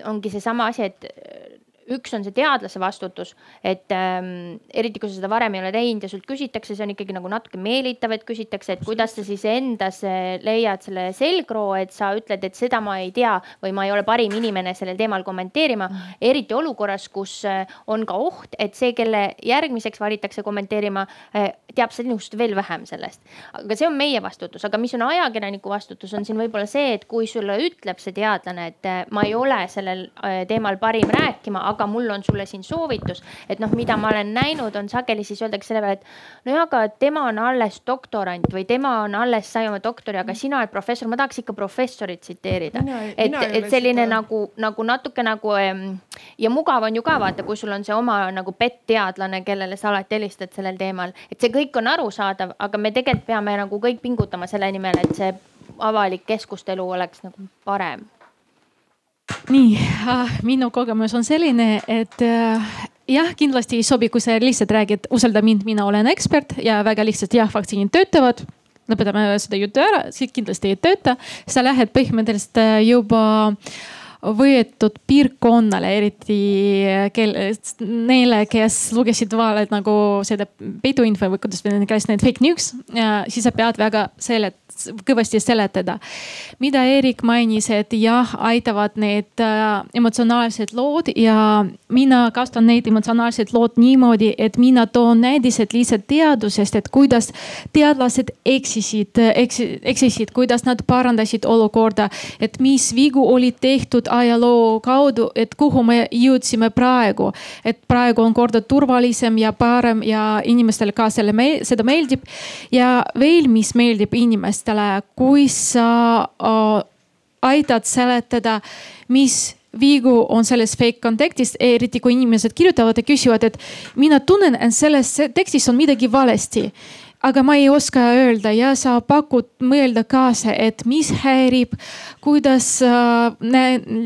ongi seesama asi, et üks on see teadlase vastutus, et ähm, eriti kui sa seda varem ei ole teinud ja sult küsitakse, see on ikkagi nagu natuke meelitav, et küsitakse, et kuidas sa siis endas äh, leiad selle selgroo, et sa ütled, et seda ma ei tea või ma ei ole parim inimene sellel teemal kommenteerima. eriti olukorras, kus äh, on ka oht, et see, kelle järgmiseks valitakse kommenteerima, äh, teab sinust veel vähem sellest. aga see on meie vastutus, aga mis on ajakirjaniku vastutus, on siin võib-olla see, et kui sulle ütleb see teadlane, et ma ei ole sellel teemal parim rääkima, aga mul on sulle siin soovitus. et noh, mida ma olen näinud, on sageli siis öeldakse selle peale, et nojah, aga tema on alles doktorant või tema on alles sai oma doktori, aga sina oled professor, ma tahaks ikka professorit tsiteerida. et, et selline seda... nagu, nagu natuke nagu ja mugav on ju ka vaata, kui sul on see oma nagu pettteadlane, kellele sa alati helistad sellel teemal, et see kõik on arusaadav, aga me tegelikult peame nagu kõik pingutama selle nimel, et see avalik keskustelu oleks nagu parem nii äh,, minu kogemus on selline, et äh, jah, kindlasti ei sobi, kui sa lihtsalt räägid, usalda mind, mina olen ekspert ja väga lihtsalt jah, vaktsiinid töötavad lõpetame seda juttu ära, siis kindlasti ei tööta. sa lähed põhimõtteliselt äh, juba võetud piirkonnale, eriti kel, neile, kes lugesid vahele nagu seda peituinfo või kuidas nende käest need fake news, siis sa pead väga selet-, kõvasti seletada. mida Eerik mainis, et jah, aitavad need äh, emotsionaalsed lood ja mina kasutan neid emotsionaalseid lood niimoodi, et mina toon näidised lihtsalt teadusest, et kuidas teadlased eksisid, eksisid, kuidas nad parandasid olukorda, et mis vigu olid tehtud õppinud ajaloo kaudu, et kuhu me jõudsime praegu. et praegu on korda turvalisem ja parem ja inimestele ka selle me, seda meeldib. ja veel, mis meeldib inimestele, kui sa äh, aitad seletada, mis viigu on selles fake kontekstis, eriti kui inimesed kirjutavad ja küsivad, et mina tunnen, et selles tekstis on midagi valesti aga ma ei oska öelda ja sa pakud mõelda kaasa, et mis häirib, kuidas äh,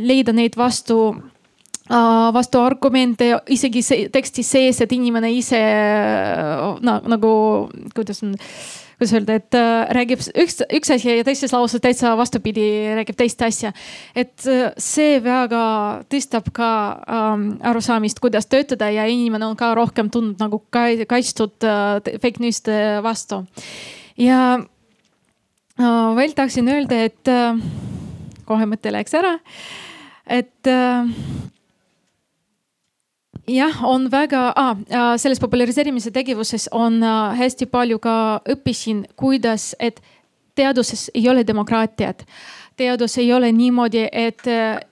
leida neid vastu äh, vastuargumente isegi see teksti sees, et inimene ise no, nagu kuidas on kuidas öelda, et äh, räägib üks, üks asi ja teises lauses täitsa vastupidi, räägib teist asja. et äh, see väga tõstab ka ähm, arusaamist, kuidas töötada ja inimene on ka rohkem tundnud nagu kaitstud äh, fake news'ide vastu. ja äh, veel tahtsin öelda, et äh, kohe mõte läks ära, et äh, jah, on väga ah,, selles populariseerimise tegevuses on hästi palju ka õppisin, kuidas, et teaduses ei ole demokraatiat. Teadus ei ole niimoodi, et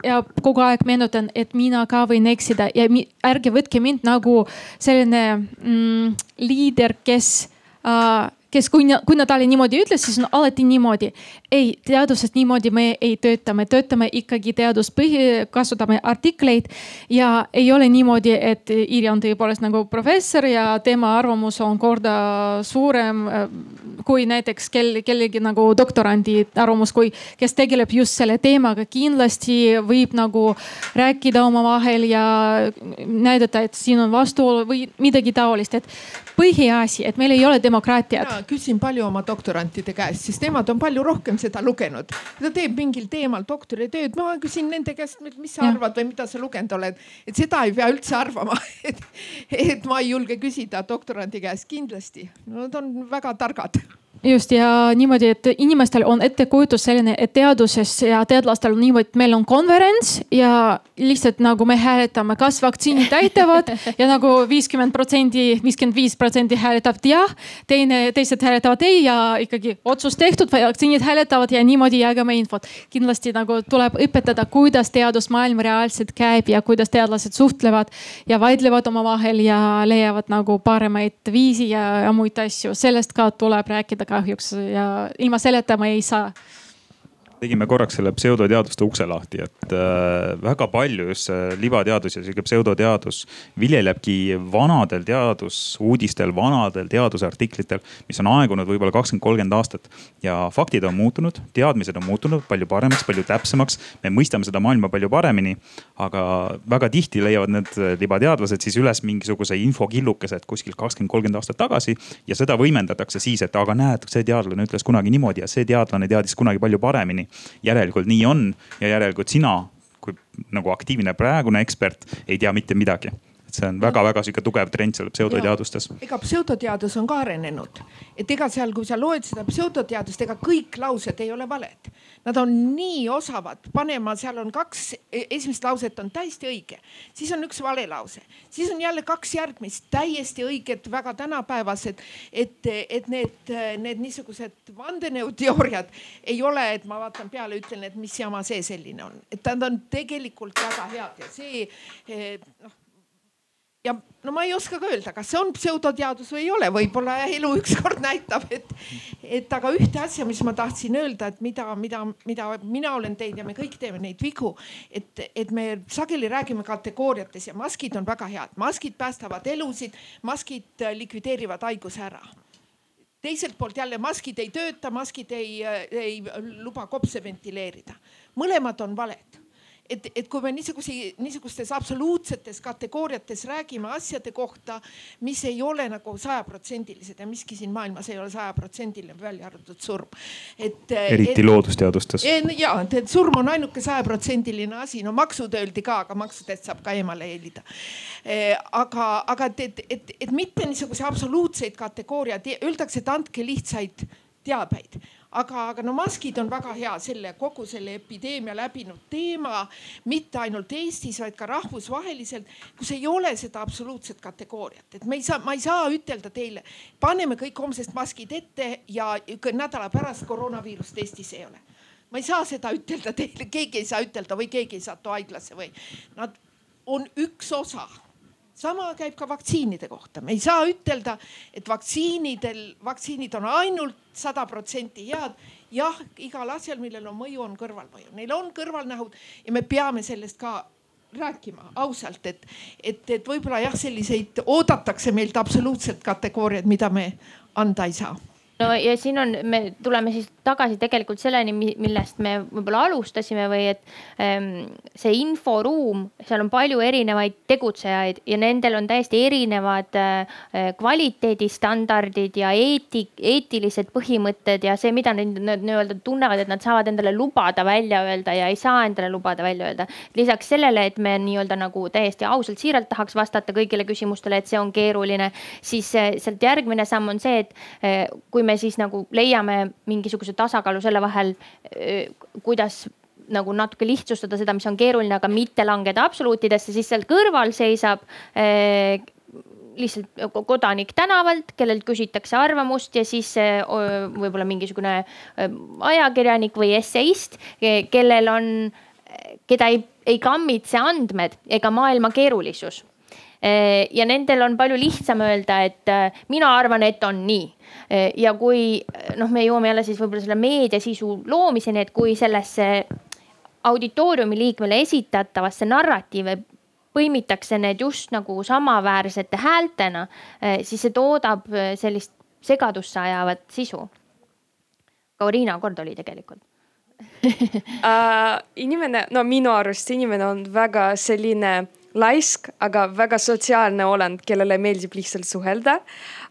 ja kogu aeg meenutan, et mina ka võin eksida ja ärge võtke mind nagu selline mm, liider, kes äh, kes, kui, kui Natalja niimoodi ütles, siis on alati niimoodi. ei, teaduses niimoodi me ei tööta, me töötame ikkagi teaduspõhi, kasutame artikleid ja ei ole niimoodi, et Irja on tõepoolest nagu professor ja tema arvamus on korda suurem äh, kui näiteks kel, kellegi nagu doktorandi arvamus, kui, kes tegeleb just selle teemaga. kindlasti võib nagu rääkida omavahel ja näidata, et siin on vastuolu või midagi taolist, et põhiasi, et meil ei ole demokraatiat küsin palju oma doktorantide käest, siis nemad on palju rohkem seda lugenud. ta teeb mingil teemal doktoritööd, ma küsin nende käest, mis sa ja. arvad või mida sa lugenud oled. et seda ei pea üldse arvama, et, et ma ei julge küsida doktorandi käest kindlasti. Nad on väga targad just ja niimoodi, et inimestel on ettekujutus selline, et teaduses ja teadlastel on niimoodi, et meil on konverents ja lihtsalt nagu me hääletame, kas vaktsiinid aitavad ja nagu viiskümmend protsenti, viiskümmend viis protsenti hääletavad jah, teine, teised hääletavad ei ja ikkagi otsus tehtud, vaktsiinid hääletavad ja niimoodi jagame infot. kindlasti nagu tuleb õpetada, kuidas teadusmaailm reaalselt käib ja kuidas teadlased suhtlevad ja vaidlevad omavahel ja leiavad nagu paremaid viisi ja, ja muid asju, sellest ka tuleb rääkida kahjuks ja ilma selleta ma ei saa tegime korraks selle pseudoteaduste ukse lahti, et äh, väga palju just see libateadus ja sihuke pseudoteadus viljelebki vanadel teadusuudistel, vanadel teadusartiklitel, mis on aegunud võib-olla kakskümmend, kolmkümmend aastat. ja faktid on muutunud, teadmised on muutunud palju paremaks, palju täpsemaks. me mõistame seda maailma palju paremini. Aga väga tihti leiavad need libateadlased siis üles mingisuguse infokillukese, et kuskil kakskümmend, kolmkümmend aastat tagasi. ja seda võimendatakse siis, et aga näed, see teadlane ütles kunagi niimoodi ja see teadlane teadis kunagi palju paremini järelikult nii on ja järelikult sina kui nagu aktiivne praegune ekspert ei tea mitte midagi et see on väga-väga sihuke tugev trend seal pseudoteadustes. ega pseudoteadus on ka arenenud, et ega seal, kui sa loed seda pseudoteadust, ega kõik laused ei ole valed. Nad on nii osavad panema, seal on kaks, e-, esimest lauset on täiesti õige, siis on üks vale lause, siis on jälle kaks järgmist täiesti õiget, väga tänapäevased. et, et need, need niisugused vandenõuteooriad ei ole, et ma vaatan peale, ütlen, et mis jama see selline on, et nad on tegelikult väga head ja see noh ja no ma ei oska ka öelda, kas see on pseudoteadus või ei ole, võib-olla elu ükskord näitab, et, et aga ühte asja, mis ma tahtsin öelda, et mida, mida, mida mina olen teinud ja me kõik teeme neid vigu. et, et me sageli räägime kategooriates ja maskid on väga head, maskid päästavad elusid, maskid likvideerivad haiguse ära teiselt poolt jälle maskid ei tööta, maskid ei, ei luba kopse ventileerida. mõlemad on valed et, et kui me niisugusi, niisugustes absoluutsetes kategooriates räägime asjade kohta, mis ei ole nagu sajaprotsendilised ja miski siin maailmas ei ole sajaprotsendiline, välja arvatud surm. et. eriti et, loodusteadustes. ja, et surm on ainuke sajaprotsendiline asi, no maksud öeldi ka, aga maksudest saab ka eemale hiilida. E, aga, aga et, et, et, et mitte niisuguseid absoluutseid kategooriaid, öeldakse, et andke lihtsaid teabeid aga, aga no maskid on väga hea selle kogu selle epideemia läbinud teema, mitte ainult Eestis, vaid ka rahvusvaheliselt, kus ei ole seda absoluutset kategooriat, et me ei saa, ma ei saa ütelda teile, paneme kõik homsest maskid ette ja nädala pärast koroonaviirust Eestis ei ole. Ma ei saa seda ütelda teile, keegi ei saa ütelda või keegi ei satu haiglasse või. Nad on üks osa sama käib ka vaktsiinide kohta, me ei saa ütelda, et vaktsiinidel, vaktsiinid on ainult sada protsenti head. jah, igal asjal, millel on mõju, on kõrvalmõju, neil on kõrvalnähud ja me peame sellest ka rääkima ausalt, et, et, et võib-olla jah, selliseid oodatakse meilt absoluutselt kategooriaid, mida me anda ei saa no ja siin on, me tuleme siis tagasi tegelikult selleni, millest me võib-olla alustasime või et ähm, see inforuum, seal on palju erinevaid tegutsejaid ja nendel on täiesti erinevad äh, kvaliteedistandardid ja eetik, eetilised põhimõtted ja see, mida nad nii-öelda tunnevad, et nad saavad endale lubada välja öelda ja ei saa endale lubada välja öelda. lisaks sellele, et me nii-öelda nagu täiesti ausalt, siiralt tahaks vastata kõigile küsimustele, et see on keeruline, siis äh, sealt järgmine samm on see, et äh, kui me siis nagu leiame mingisuguse tasakaalu selle vahel, kuidas nagu natuke lihtsustada seda, mis on keeruline, aga mitte langeda absoluutidesse, siis seal kõrval seisab eh, lihtsalt kodanik tänavalt, kellelt küsitakse arvamust ja siis võib-olla mingisugune ajakirjanik või esseist, kellel on, keda ei, ei kammitse andmed ega maailma keerulisus. Ja nendel on palju lihtsam öelda, et mina arvan, et on nii Eh, ja kui noh, me jõuame jälle siis võib-olla selle meediasisu loomiseni, et kui sellesse auditooriumi liikmele esitatavasse narratiivi põimitakse need just nagu samaväärsete häältena, eh, siis see toodab eh, sellist segadusse ajavat sisu. Kauriina kord oli tegelikult uh, inimene, no minu arust inimene on väga selline laisk, aga väga sotsiaalne olend, kellele meeldib lihtsalt suhelda.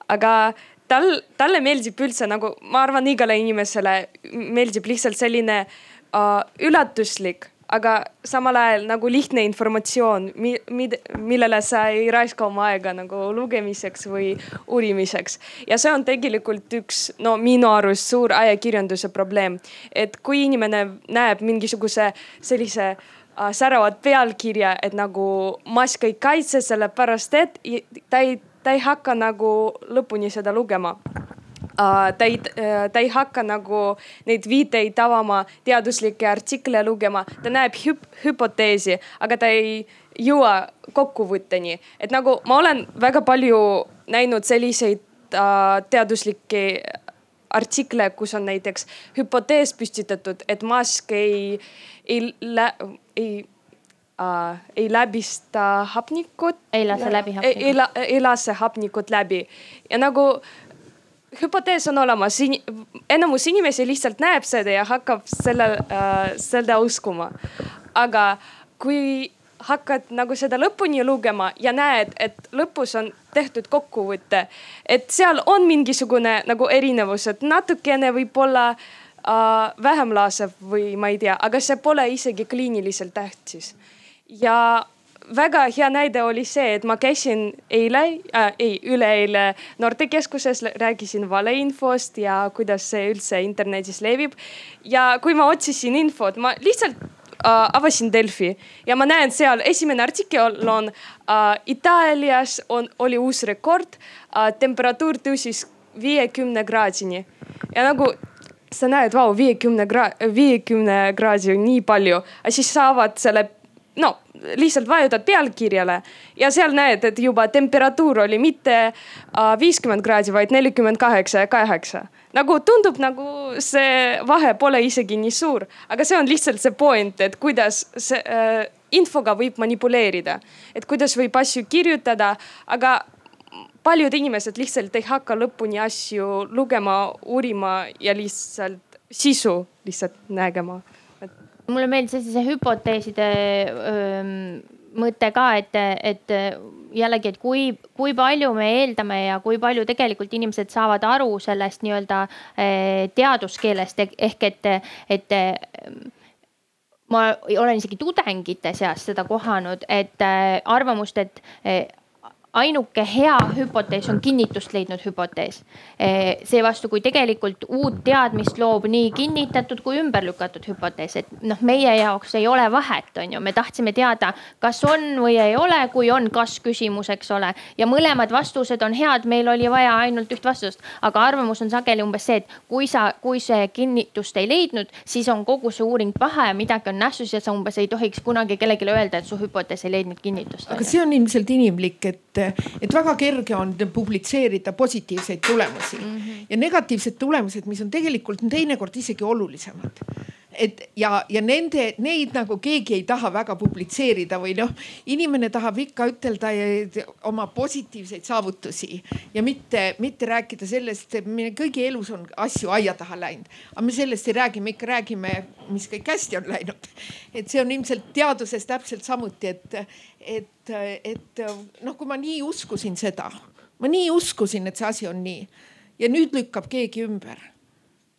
aga tal, talle meeldib üldse nagu, ma arvan, igale inimesele meeldib lihtsalt selline uh, üllatuslik, aga samal ajal nagu lihtne informatsioon, millele sa ei raiska oma aega nagu lugemiseks või uurimiseks. ja see on tegelikult üks, no minu arust suur ajakirjanduse probleem, et kui inimene näeb mingisuguse sellise uh, säravat pealkirja, et nagu mask ei kaitse, sellepärast et ta ei ta ei hakka nagu lõpuni seda lugema uh,. ta ei uh,, ta ei hakka nagu neid viiteid avama, teaduslikke artikle lugema, ta näeb hüp hüpoteesi, aga ta ei jõua kokkuvõtteni. et nagu ma olen väga palju näinud selliseid uh, teaduslikke artikle, kus on näiteks hüpotees püstitatud, et mask ei, ei, ei äh, ei läbista hapnikut. ei lase läbi hapnikut. ei, ei, ei lase hapnikut läbi ja nagu hüpotees on olemas, enamus inimesi lihtsalt näeb seda ja hakkab selle äh,, seda uskuma. aga kui hakkad nagu seda lõpuni lugema ja näed, et lõpus on tehtud kokkuvõte, et seal on mingisugune nagu erinevus, et natukene võib-olla äh, vähem laseb või ma ei tea, aga see pole isegi kliiniliselt tähtis ja väga hea näide oli see, et ma käisin eile äh,, ei üleeile noortekeskuses, rääkisin valeinfost ja kuidas see üldse internetis levib. ja kui ma otsisin infot, ma lihtsalt äh, avasin Delfi ja ma näen seal esimene artikkel on äh, Itaalias on, oli uus rekord äh,. temperatuur tõusis viiekümne kraadini ja nagu sa näed, vau, viiekümne kraadi, viiekümne kraadi on nii palju, aga siis saavad selle no lihtsalt vajutad pealkirjale ja seal näed, et juba temperatuur oli mitte viiskümmend kraadi, vaid nelikümmend kaheksa ja kaheksa. nagu tundub, nagu see vahe pole isegi nii suur, aga see on lihtsalt see point, et kuidas see äh, infoga võib manipuleerida, et kuidas võib asju kirjutada, aga paljud inimesed lihtsalt ei hakka lõpuni asju lugema, uurima ja lihtsalt sisu lihtsalt nägema. Mulle meeldis hästi see hüpoteeside öö, mõte ka, et, et jällegi, et kui, kui palju me eeldame ja kui palju tegelikult inimesed saavad aru sellest nii-öelda teaduskeelest. Ehk et, et ma olen isegi tudengite seas seda kohanud, et arvamust, et ainuke hea hüpotees on kinnitust leidnud hüpotees. seevastu, kui tegelikult uut teadmist loob nii kinnitatud kui ümber lükatud hüpotees, et noh, meie jaoks ei ole vahet, on ju, me tahtsime teada, kas on või ei ole, kui on kas küsimus, eks ole. ja mõlemad vastused on head, meil oli vaja ainult üht vastust, aga arvamus on sageli umbes see, et kui sa, kui see kinnitust ei leidnud, siis on kogu see uuring paha ja midagi on nässus ja sa umbes ei tohiks kunagi kellelegi öelda, et su hüpotees ei leidnud kinnitust. aga see on ilmselt inimlik, et, et väga kerge on publitseerida positiivseid tulemusi mm -hmm. ja negatiivsed tulemused, mis on tegelikult teinekord isegi olulisemad et ja, ja nende, neid nagu keegi ei taha väga publitseerida või noh, inimene tahab ikka ütelda oma positiivseid saavutusi ja mitte, mitte rääkida sellest, meie kõigi elus on asju aia taha läinud. aga me sellest ei räägi, me ikka räägime, mis kõik hästi on läinud. et see on ilmselt teaduses täpselt samuti, et, et, et noh, kui ma nii uskusin seda, ma nii uskusin, et see asi on nii ja nüüd lükkab keegi ümber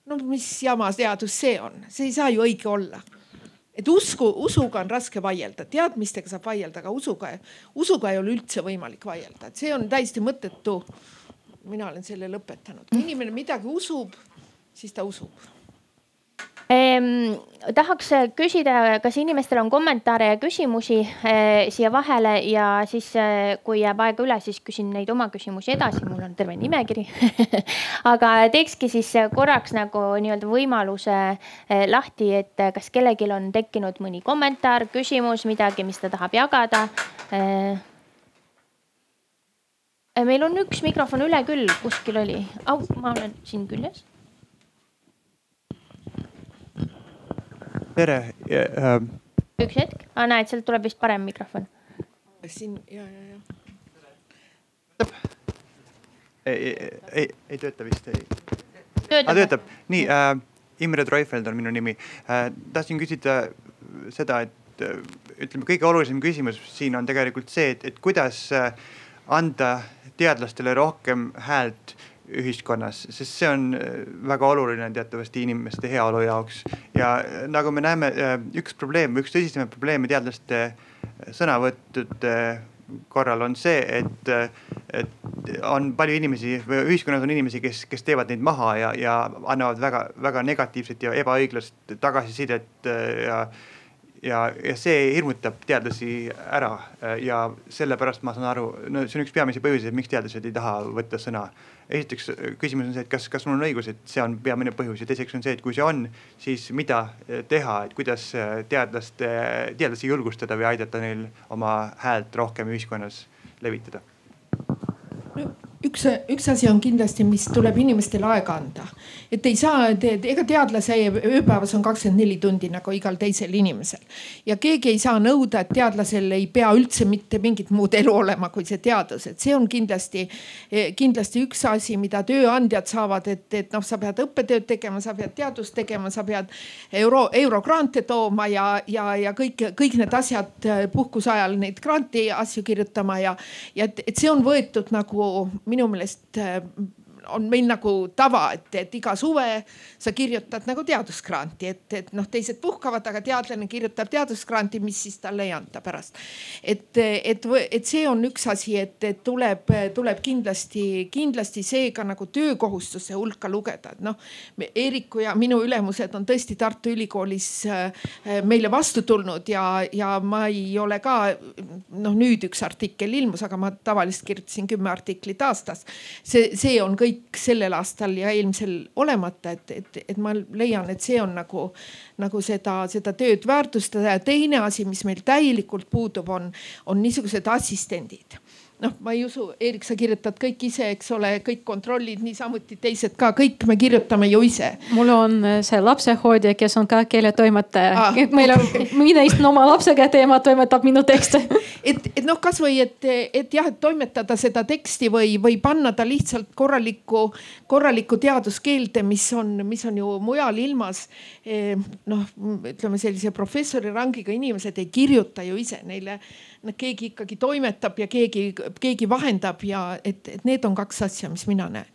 no mis jama teadus see on, see ei saa ju õige olla. et usku, usuga on raske vaielda, teadmistega saab vaielda, aga usuga, usuga ei ole üldse võimalik vaielda, et see on täiesti mõttetu. mina olen selle lõpetanud, kui inimene midagi usub, siis ta usub ehm,. tahaks küsida, kas inimestel on kommentaare ja küsimusi eh, siia vahele ja siis eh, kui jääb aega üle, siis küsin neid oma küsimusi edasi, mul on terve nimekiri. Aga teekski siis korraks nagu nii-öelda võimaluse eh, lahti, et kas kellelgi on tekkinud mõni kommentaar, küsimus, midagi, mis ta tahab jagada. Eh, meil on üks mikrofon üle küll, kuskil oli. Oh,, ma olen siin küljes tere äh,. üks hetk ah,, näed, sealt tuleb vist parem mikrofon. siin ja, ja, ja. ei, ei, ei tööta vist, ei. töötab, ah, töötab, nii äh,. Imre Treufeld on minu nimi äh,. tahtsin küsida seda, et äh, ütleme, kõige olulisem küsimus siin on tegelikult see, et, et kuidas äh, anda teadlastele rohkem häält ühiskonnas, sest see on äh, väga oluline teatavasti inimeste heaolu jaoks. ja äh, nagu me näeme, äh, üks probleem, üks tõsisemaid probleeme teadlaste sõnavõttude korral on see, et, et on palju inimesi või ühiskonnas on inimesi, kes, kes teevad neid maha ja, ja annavad väga-väga negatiivset ja ebaõiglast tagasisidet ja ja, ja see hirmutab teadlasi ära ja sellepärast ma saan aru, no see on üks peamisi põhjuseid, miks teadlased ei taha võtta sõna. Esiteks küsimus on see, et kas, kas mul on õigus, et see on peamine põhjus ja teiseks on see, et kui see on, siis mida teha, et kuidas teadlaste, teadlasi julgustada või aidata neil oma häält rohkem ühiskonnas levitada üks, üks asi on kindlasti, mis tuleb inimestele aega anda, et ei saa te,, ega teadlase ööpäevas on kakskümmend neli tundi nagu igal teisel inimesel. ja keegi ei saa nõuda, et teadlasel ei pea üldse mitte mingit muud elu olema kui see teadus, et see on kindlasti, kindlasti üks asi, mida tööandjad saavad, et, et noh, sa pead õppetööd tegema, sa pead teadust tegema, sa pead euro, eurogrante tooma ja, ja, ja kõik, kõik need asjad puhkuse ajal neid granti asju kirjutama ja, ja et, et see on võetud nagu minu meelest äh, on meil nagu tava, et, et iga suve sa kirjutad nagu teadusgranti, et, et noh, teised puhkavad, aga teadlane kirjutab teadusgranti, mis siis talle ei anta pärast. et, et, et see on üks asi, et, et tuleb, tuleb kindlasti, kindlasti see ka nagu töökohustuse hulka lugeda, et noh. Eeriku ja minu ülemused on tõesti Tartu Ülikoolis äh, meile vastu tulnud ja, ja ma ei ole ka noh, nüüd üks artikkel ilmus, aga ma tavaliselt kirjutasin kümme artiklit aastas. see, see on kõik kõik sellel aastal ja eelmisel olemata, et, et, et ma leian, et see on nagu, nagu seda, seda tööd väärtustada. Ja teine asi, mis meil täielikult puudub, on, on niisugused assistendid noh, ma ei usu, Eerik, sa kirjutad kõik ise, eks ole, kõik kontrollid, niisamuti teised ka, kõik me kirjutame ju ise. mul on äh, see lapsehoidja, kes on ka keeletoimetaja ah,. meil on okay., mina istun oma lapsega ja tema toimetab minu tekste et, et noh, kasvõi et, et jah, et toimetada seda teksti või, või panna ta lihtsalt korralikku, korralikku teaduskeelde, mis on, mis on ju mujal ilmas. Eh, noh, ütleme sellise professori rangiga inimesed ei kirjuta ju ise, neile keegi ikkagi toimetab ja keegi, keegi vahendab ja et, et need on kaks asja, mis mina näen.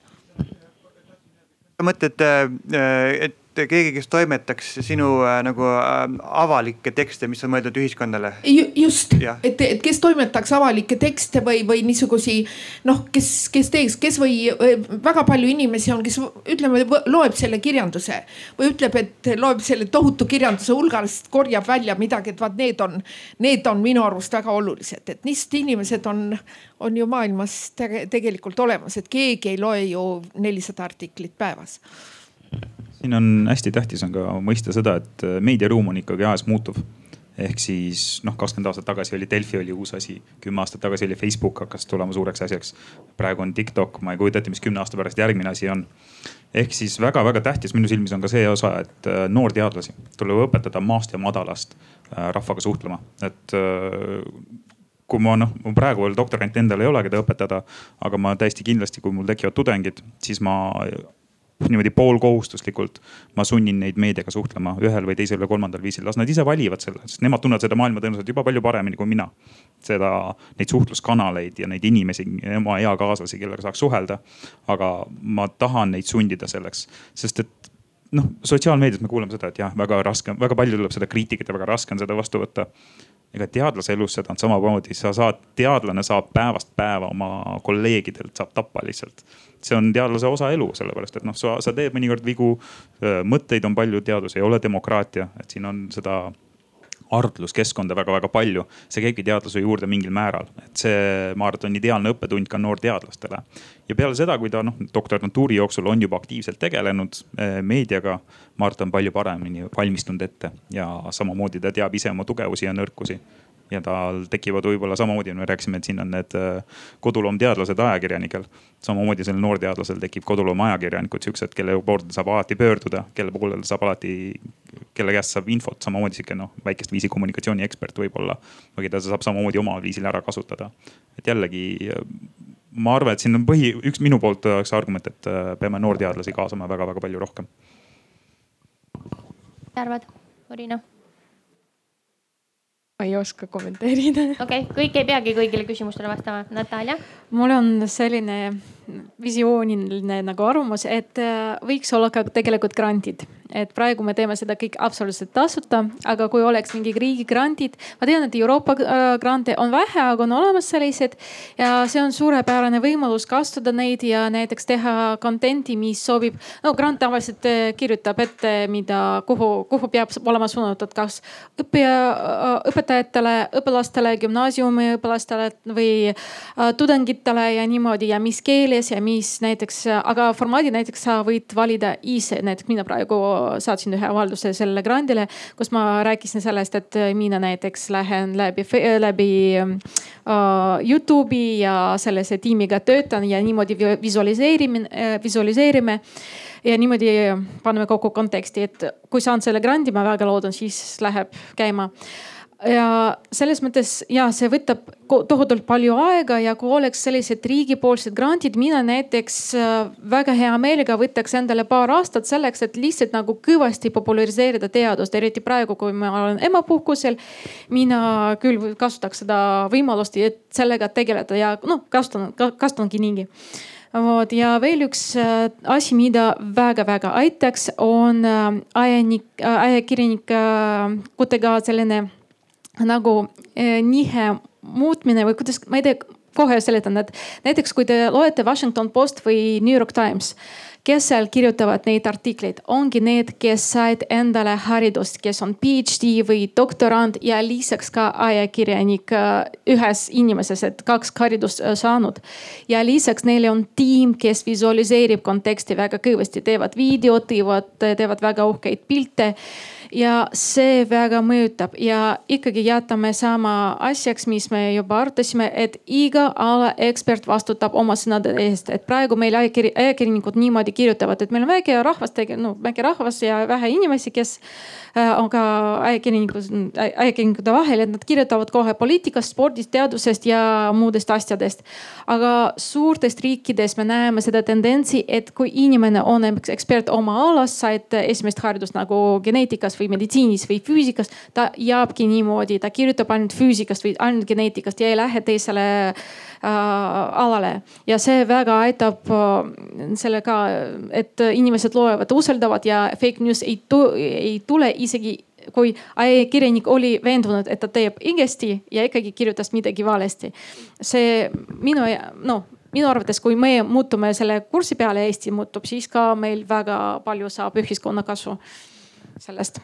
Mõtled, äh, et keegi, kes toimetaks sinu äh, nagu äh, avalikke tekste, mis on mõeldud ühiskonnale. just, et, et kes toimetaks avalikke tekste või, või niisugusi noh, kes, kes teeks, kes või väga palju inimesi on, kes ütleme, loeb selle kirjanduse või ütleb, et loeb selle tohutu kirjanduse hulgast, korjab välja midagi, et vaat need on, need on minu arust väga olulised, et niisugused inimesed on, on ju maailmas tegelikult olemas, et keegi ei loe ju nelisada artiklit päevas siin on hästi tähtis on ka mõista seda, et äh, meediaruum on ikkagi ajas muutuv. ehk siis noh, kakskümmend aastat tagasi oli Delfi oli uus asi, kümme aastat tagasi oli Facebook hakkas tulema suureks asjaks. praegu on TikTok, ma ei kujuta ette, mis kümne aasta pärast järgmine asi on. ehk siis väga-väga tähtis minu silmis on ka see osa, et äh, noorteadlasi tuleb õpetada maast ja madalast äh, rahvaga suhtlema, et kui ma noh, mul praegu veel doktorant endal ei ole, keda õpetada, aga ma täiesti kindlasti, kui mul tekivad tudengid, siis ma niimoodi poolkohustuslikult ma sunnin neid meediaga suhtlema ühel või teisel või kolmandal viisil, las nad ise valivad selle, sest nemad tunnevad seda maailma tõenäoliselt juba palju paremini kui mina. seda, neid suhtluskanaleid ja neid inimesi, oma eakaaslasi, kellega saaks suhelda. aga ma tahan neid sundida selleks, sest et noh, sotsiaalmeedias me kuuleme seda, et jah, väga raske, väga palju tuleb seda kriitikat ja väga raske on seda vastu võtta ega teadlase elus seda on samamoodi, sa saad, teadlane saab päevast päeva oma kolleegidelt saab tappa lihtsalt. See on teadlase osa elu, sellepärast et noh, sa, sa teed mõnikord vigu, mõtteid on palju, teadus ei ole demokraatia, et siin on seda arutluskeskkonda väga-väga palju. see käibki teadlase juurde mingil määral, et see, ma arvan, et on ideaalne õppetund ka noorteadlastele. ja peale seda, kui ta noh, doktorantuuri jooksul on juba aktiivselt tegelenud meediaga, ma arvan, ta on palju paremini valmistunud ette ja samamoodi ta teab ise oma tugevusi ja nõrkusi ja tal tekivad võib-olla samamoodi, me rääkisime, et siin on need äh, koduloomteadlased ajakirjanikel. samamoodi sellel noorteadlasel tekib koduloomajakirjanikud, siuksed, kelle poole saab alati pöörduda, kelle poole saab alati, kelle käest saab infot, samamoodi sihuke noh, väikest viisi kommunikatsiooni ekspert võib-olla. või keda saab samamoodi omal viisil ära kasutada. et jällegi ma arvan, et siin on põhi, üks minu poolt oleks argument, et äh, peame noorteadlasi kaasama väga-väga palju rohkem. arvad, Marina? Ma ei oska kommenteerida. okei okay,, kõik ei peagi kõigile küsimustele vastama. Natalja? mul on selline visiooniline nagu arvamus, et äh, võiks olla ka tegelikult grantid et praegu me teeme seda kõik absoluutselt tasuta, aga kui oleks mingi riigigrandid, ma tean, et Euroopa äh, grante on vähe, aga on olemas sellised ja see on suurepärane võimalus kasutada neid ja näiteks teha content'i, mis sobib. no grant tavaliselt äh, kirjutab ette, mida, kuhu, kuhu peab olema suunatud, kas õppija, äh, õpetajatele, õpilastele, gümnaasiumiõpilastele või tudengitele ja niimoodi ja mis keeles ja mis näiteks, aga formaadi näiteks sa võid valida ise, näiteks mina praegu saatsin ühe avalduse sellele grandile, kus ma rääkisin sellest, et mina näiteks lähen läbi, läbi uh, Youtube'i ja sellise tiimiga töötan ja niimoodi visualiseerime, visualiseerime ja niimoodi paneme kokku konteksti, et kui saan selle grandi, ma väga loodan, siis läheb käima ja selles mõttes ja see võtab tohutult palju aega ja kui oleks sellised riigipoolsed grandid, mina näiteks äh, väga hea meelega võtaks endale paar aastat selleks, et lihtsalt nagu kõvasti populariseerida teadust, eriti praegu, kui ma olen emapuhkusel. mina küll kasutaks seda võimalust, et sellega tegeleda ja noh, kasutan, kasutangi niigi vot ja veel üks äh, asi, mida väga-väga aitaks, on äh, ajanik, ajakirjanikutega selline nagu eh, nihe muutmine või kuidas, ma ei tea, kohe seletan, et näiteks kui te loete Washington Post või New York Times, kes seal kirjutavad neid artikleid, ongi need, kes said endale haridust, kes on PhD või doktorant ja lisaks ka ajakirjanik eh, ühes inimeses, et kaks haridust eh, saanud. ja lisaks neile on tiim, kes visualiseerib konteksti väga kõvasti, teevad videot, teevad, teevad väga uhkeid pilte ja see väga mõjutab ja ikkagi jätame sama asjaks, mis me juba arutasime, et iga ala ekspert vastutab oma sõnade eest, et praegu meil ajakirjanikud niimoodi kirjutavad, et meil on väike rahvas, no väike rahvas ja vähe inimesi, kes Äh, on ka ajakirjanikud, ajakirjanikute vahel, et nad kirjutavad kohe poliitikast, spordist, teadusest ja muudest asjadest. aga suurtes riikides me näeme seda tendentsi, et kui inimene on ekspert oma alas, said esimest haridust nagu geneetikas või meditsiinis või füüsikas, ta jääbki niimoodi, ta kirjutab ainult füüsikast või ainult geneetikast ja ei lähe teisele alale ja see väga aitab sellega, et inimesed loevad, usaldavad ja fake news ei, ei tule isegi kui ajakirjanik oli veendunud, et ta teeb õigesti ja ikkagi kirjutas midagi valesti. see minu, noh minu arvates, kui me muutume selle kursi peale, Eesti muutub, siis ka meil väga palju saab ühiskonna kasu sellest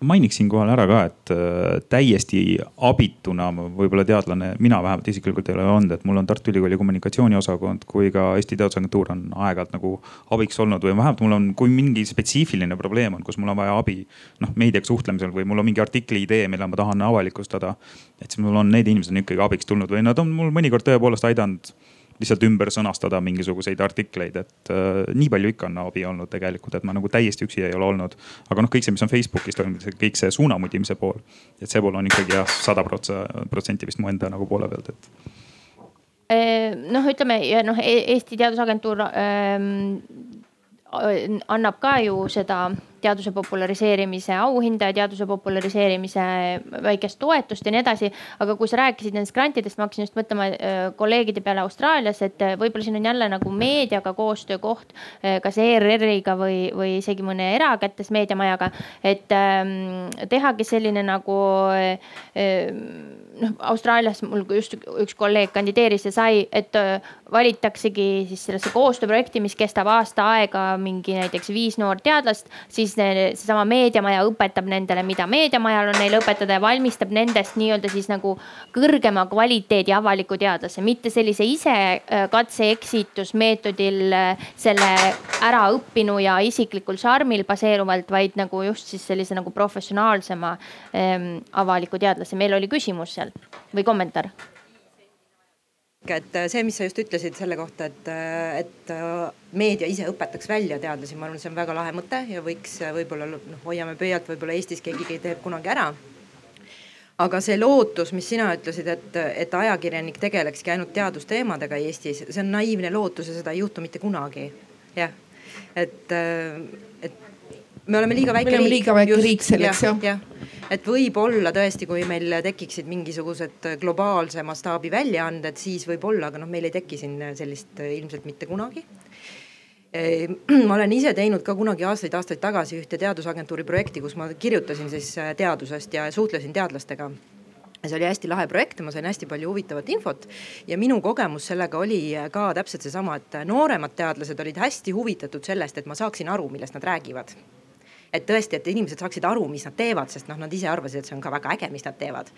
mainiks siinkohal ära ka, et äh, täiesti abituna võib-olla teadlane, mina vähemalt isiklikult ei ole olnud, et mul on Tartu Ülikooli kommunikatsiooniosakond kui ka Eesti Teadusagentuur on aeg-ajalt nagu abiks olnud või vähemalt mul on, kui mingi spetsiifiline probleem on, kus mul on vaja abi. noh, meediaga suhtlemisel või mul on mingi artikli idee, mille ma tahan avalikustada. et siis mul on need inimesed on ikkagi abiks tulnud või nad on mul mõnikord tõepoolest aidanud lihtsalt ümber sõnastada mingisuguseid artikleid, et äh, nii palju ikka on abi olnud tegelikult, et ma nagu täiesti üksi ei ole olnud. aga noh, kõik see, mis on Facebookis toimunud, kõik see suunamudimise pool, et see pool on ikkagi jah, sada protsenti vist mu enda nagu poole pealt, et äh, noh, ütleme noh, e-, Eesti Teadusagentuur ähm, annab ka ju seda teaduse populariseerimise auhinda ja teaduse populariseerimise väikest toetust ja nii edasi. aga kui sa rääkisid nendest grantidest, ma hakkasin just mõtlema äh, kolleegide peale Austraalias, et äh, võib-olla siin on jälle nagu meediaga koostöökoht, äh, kas ERR-iga või, või isegi mõne erakätes meediamajaga, et ähm, tehagi selline nagu noh, Austraalias mul just üks kolleeg kandideeris ja sai, et valitaksegi siis sellesse koostööprojekti, mis kestab aasta aega, mingi näiteks viis noort teadlast, siis seesama meediamaja õpetab nendele, mida meediamajal on neile õpetada ja valmistab nendest nii-öelda siis nagu kõrgema kvaliteedi avaliku teadlase, mitte sellise ise äh, katse-eksitusmeetodil äh, selle ära õppinu ja isiklikul šarmil baseeruvalt, vaid nagu just siis sellise nagu professionaalsema ähm, avaliku teadlase. meil oli küsimus seal või kommentaar et äh, see, mis sa just ütlesid selle kohta, et, äh, et äh, meedia ise õpetaks välja teadlasi, ma arvan, see on väga lahe mõte ja võiks võib-olla noh, hoiame pöialt, võib-olla Eestis keegi teeb kunagi ära. aga see lootus, mis sina ütlesid, et, et ajakirjanik tegelekski ainult teadusteemadega Eestis, see on naiivne lootus ja seda ei juhtu mitte kunagi. jah, et, et me oleme liiga väike riik. liiga väike riik selleks jah ja. ja et võib-olla tõesti, kui meil tekiksid mingisugused globaalse mastaabi väljaanded, siis võib-olla, aga noh, meil ei teki siin sellist ilmselt mitte kunagi. Ma olen ise teinud ka kunagi aastaid-aastaid tagasi ühte teadusagentuuri projekti, kus ma kirjutasin siis teadusest ja suhtlesin teadlastega. See oli hästi lahe projekt ja ma sain hästi palju huvitavat infot. ja minu kogemus sellega oli ka täpselt seesama, et nooremad teadlased olid hästi huvitatud sellest, et ma saaksin aru, millest nad räägivad et tõesti, et inimesed saaksid aru, mis nad teevad, sest noh, nad ise arvasid, et see on ka väga äge, mis nad teevad.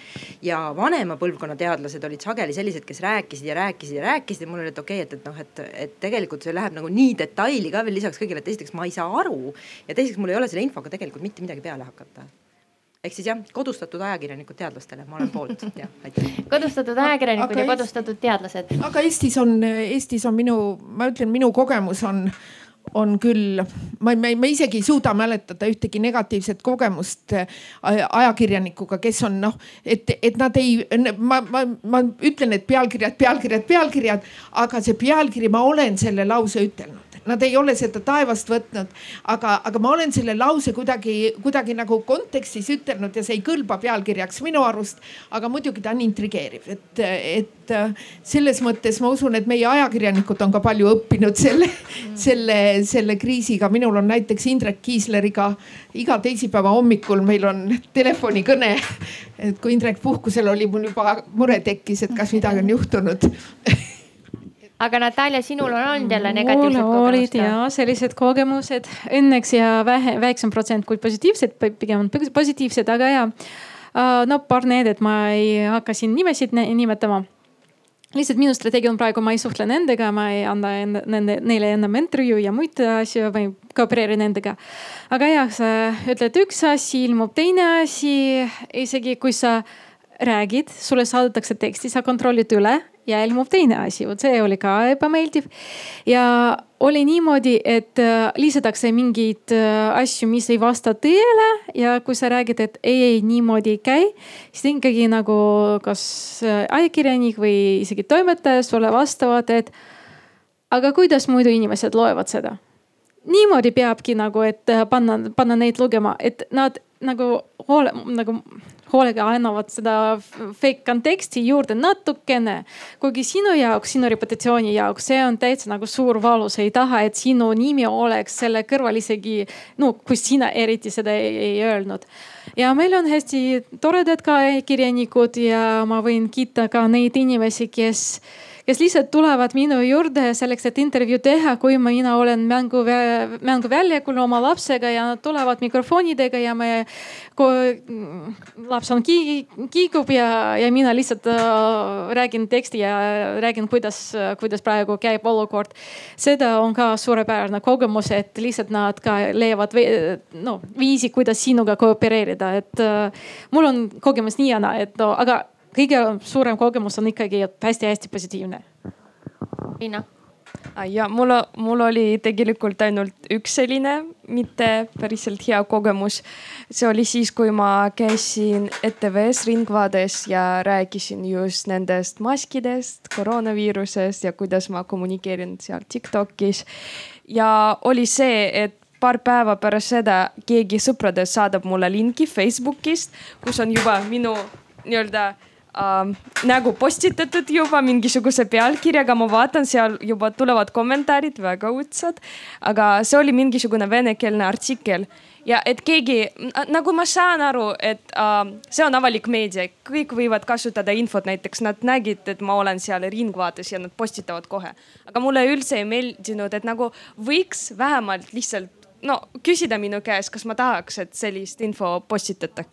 ja vanema põlvkonna teadlased olid sageli sellised, kes rääkisid ja rääkisid ja rääkisid ja mul oli, et okei okay,, et, et noh, et, et tegelikult see läheb nagu nii detaili ka veel lisaks kõigile, et esiteks ma ei saa aru ja teiseks mul ei ole selle infoga tegelikult mitte midagi peale hakata ehk siis jah, kodustatud ajakirjanikud teadlastele, ma olen poolt, jah, aitäh. kodustatud ajakirjanikud aga ja kodustatud teadlased. aga Eestis on, Eestis on minu, ma ütlen, minu kogemus on on küll, ma, ma, ma isegi ei suuda mäletada ühtegi negatiivset kogemust äh, ajakirjanikuga, kes on noh, et, et nad ei, ma, ma, ma ütlen, et pealkirjad, pealkirjad, pealkirjad, aga see pealkiri, ma olen selle lause ütelnud nad ei ole seda taevast võtnud. aga, aga ma olen selle lause kuidagi, kuidagi nagu kontekstis ütelnud ja see ei kõlba pealkirjaks minu arust. aga muidugi ta on intrigeeriv, et, et selles mõttes ma usun, et meie ajakirjanikud on ka palju õppinud selle mm., selle, selle kriisiga. minul on näiteks Indrek Kiisleriga iga teisipäeva hommikul meil on telefonikõne. et kui Indrek puhkusel oli, mul juba mure tekkis, et kas midagi on juhtunud aga Natalja, sinul on olnud jälle negatiivsed kogemused? olid ja sellised kogemused õnneks ja vähe, väiksem protsent kui positiivsed, pigem on positiivsed, aga ja. Äh, no paar näidet, ma ei hakka siin nimesid nimetama lihtsalt minu strateegia on praegu, ma ei suhtle nendega, ma ei anna nende, neile enam intervjuu ja muid asju, ma ei koopereeri nendega. aga jah, sa ütled üks asi, ilmub teine asi, isegi kui sa räägid, sulle saadetakse teksti, sa kontrollid üle ja ilmub teine asi, vot see oli ka ebameeldiv. ja oli niimoodi, et äh, lisatakse mingeid äh, asju, mis ei vasta tõele ja kui sa räägid, et ei, ei niimoodi ei käi, siis ikkagi nagu kas äh, ajakirjanik või isegi toimetaja sulle vastavad, et aga kuidas muidu inimesed loevad seda niimoodi peabki nagu, et panna, panna neid lugema, et nad nagu hoole, nagu hoolega annavad seda fake konteksti juurde natukene. kuigi sinu jaoks, sinu reputatsiooni jaoks, see on täitsa nagu suur valu, sa ei taha, et sinu nimi oleks selle kõrval isegi, no kui sina eriti seda ei, ei öelnud ja meil on hästi toredad ka kirjanikud ja ma võin kiita ka neid inimesi, kes kes lihtsalt tulevad minu juurde selleks, et intervjuu teha, kui mina olen mängu, mänguväljakul oma lapsega ja nad tulevad mikrofonidega ja me, laps on ki, kiigub ja, ja mina lihtsalt äh, räägin teksti ja räägin, kuidas, kuidas praegu käib olukord. seda on ka suurepärane kogemus, et lihtsalt nad ka leiavad no, viisi, kuidas sinuga koopereerida, et äh, mul on kogemus nii ja naa, et no aga kõige suurem kogemus on ikkagi hästi-hästi positiivne. Liina ja mul, mul oli tegelikult ainult üks selline mitte päriselt hea kogemus. see oli siis, kui ma käisin ETV-s Ringvaades ja rääkisin just nendest maskidest, koroonaviirusest ja kuidas ma kommunikeerin seal Tiktokis. ja oli see, et paar päeva pärast seda keegi sõpradest saadab mulle linki Facebookist, kus on juba minu nii-öelda äh, nägu postitatud juba mingisuguse pealkirjaga, ma vaatan, seal juba tulevad kommentaarid väga õudsad. aga see oli mingisugune venekeelne artikkel ja et keegi, nagu ma saan aru, et äh, see on avalik meedia, kõik võivad kasutada infot, näiteks nad nägid, et ma olen seal Ringvaates ja nad postitavad kohe. aga mulle üldse ei meeldinud, et nagu võiks vähemalt lihtsalt no küsida minu käest, kas ma tahaks, et sellist info postitata,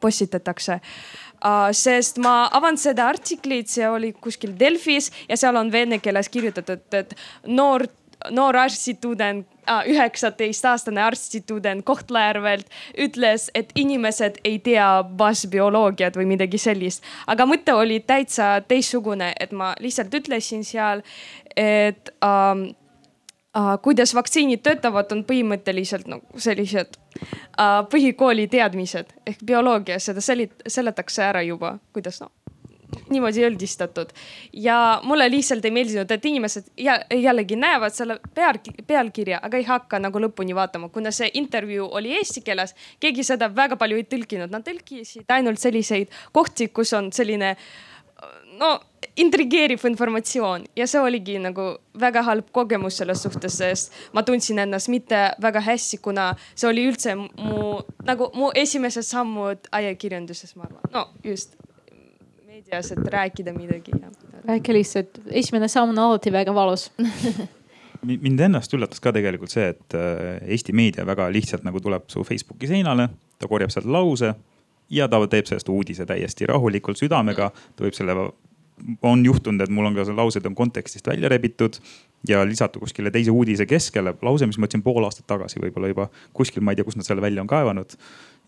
postitatakse Uh, sest ma avan seda artiklit, see oli kuskil Delfis ja seal on vene keeles kirjutatud, et noor, noor arstitudeng üheksateistaastane arstitudeng Kohtla-Järvelt ütles, et inimesed ei tea baasbioloogiat või midagi sellist. aga mõte oli täitsa teistsugune, et ma lihtsalt ütlesin seal, et ähm, äh, kuidas vaktsiinid töötavad, on põhimõtteliselt nagu sellised äh, põhikooli teadmised ehk bioloogia, seda selit-, seletakse ära juba, kuidas noh niimoodi üldistatud ja mulle lihtsalt ei meeldinud, et inimesed jällegi näevad selle peal, pealkirja, aga ei hakka nagu lõpuni vaatama, kuna see intervjuu oli eesti keeles. keegi seda väga palju ei tõlkinud, nad tõlkisid ainult selliseid kohti, kus on selline no intrigeeriv informatsioon ja see oligi nagu väga halb kogemus selles suhtes, sest ma tundsin ennast mitte väga hästi, kuna see oli üldse mu nagu mu esimesed sammud ajakirjanduses, ma arvan, no just meedias, et rääkida midagi ja. räägi lihtsalt, esimene samm on alati väga valus mind ennast üllatas ka tegelikult see, et äh, Eesti meedia väga lihtsalt nagu tuleb su Facebooki seinale, ta korjab sealt lause ja ta teeb sellest uudise täiesti rahulikult südamega. ta võib selle on juhtunud, et mul on ka laused on kontekstist välja rebitud ja lisatud kuskile teise uudise keskele. lause, mis ma ütlesin pool aastat tagasi, võib-olla juba kuskil, ma ei tea, kust nad selle välja on kaevanud.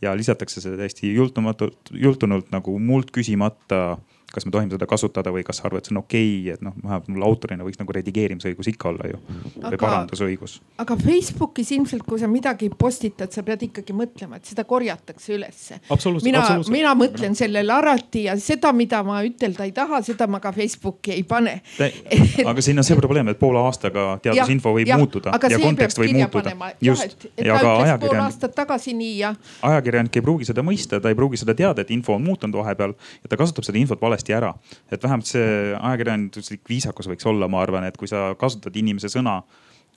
ja lisatakse see täiesti jultumatult, jultunult nagu mult küsimata kas me tohime seda kasutada või kas sa arvad, et see on okei okay,, et noh, vähemalt mul autorina võiks nagu redigeerimisõigus ikka olla ju. või parandusõigus. aga Facebookis ilmselt, kui sa midagi postitad, sa pead ikkagi mõtlema, et seda korjatakse ülesse. mina, mina mõtlen sellele alati ja seda, mida ma ütelda ei taha, seda ma ka Facebooki ei pane aga siin on see probleem, et poole aastaga teadusinfo võib ja, muutuda ja kontekst võib muutuda. just, ja ka ajakirjanik. pool aastat tagasi nii ja. ajakirjanik ei pruugi seda mõista, ta ei pruugi seda teada, et info on muutunud vahepeal ja ta kasutab seda infot valesti valesti ära. et vähemalt see ajakirjanduslik viisakus võiks olla, ma arvan, et kui sa kasutad inimese sõna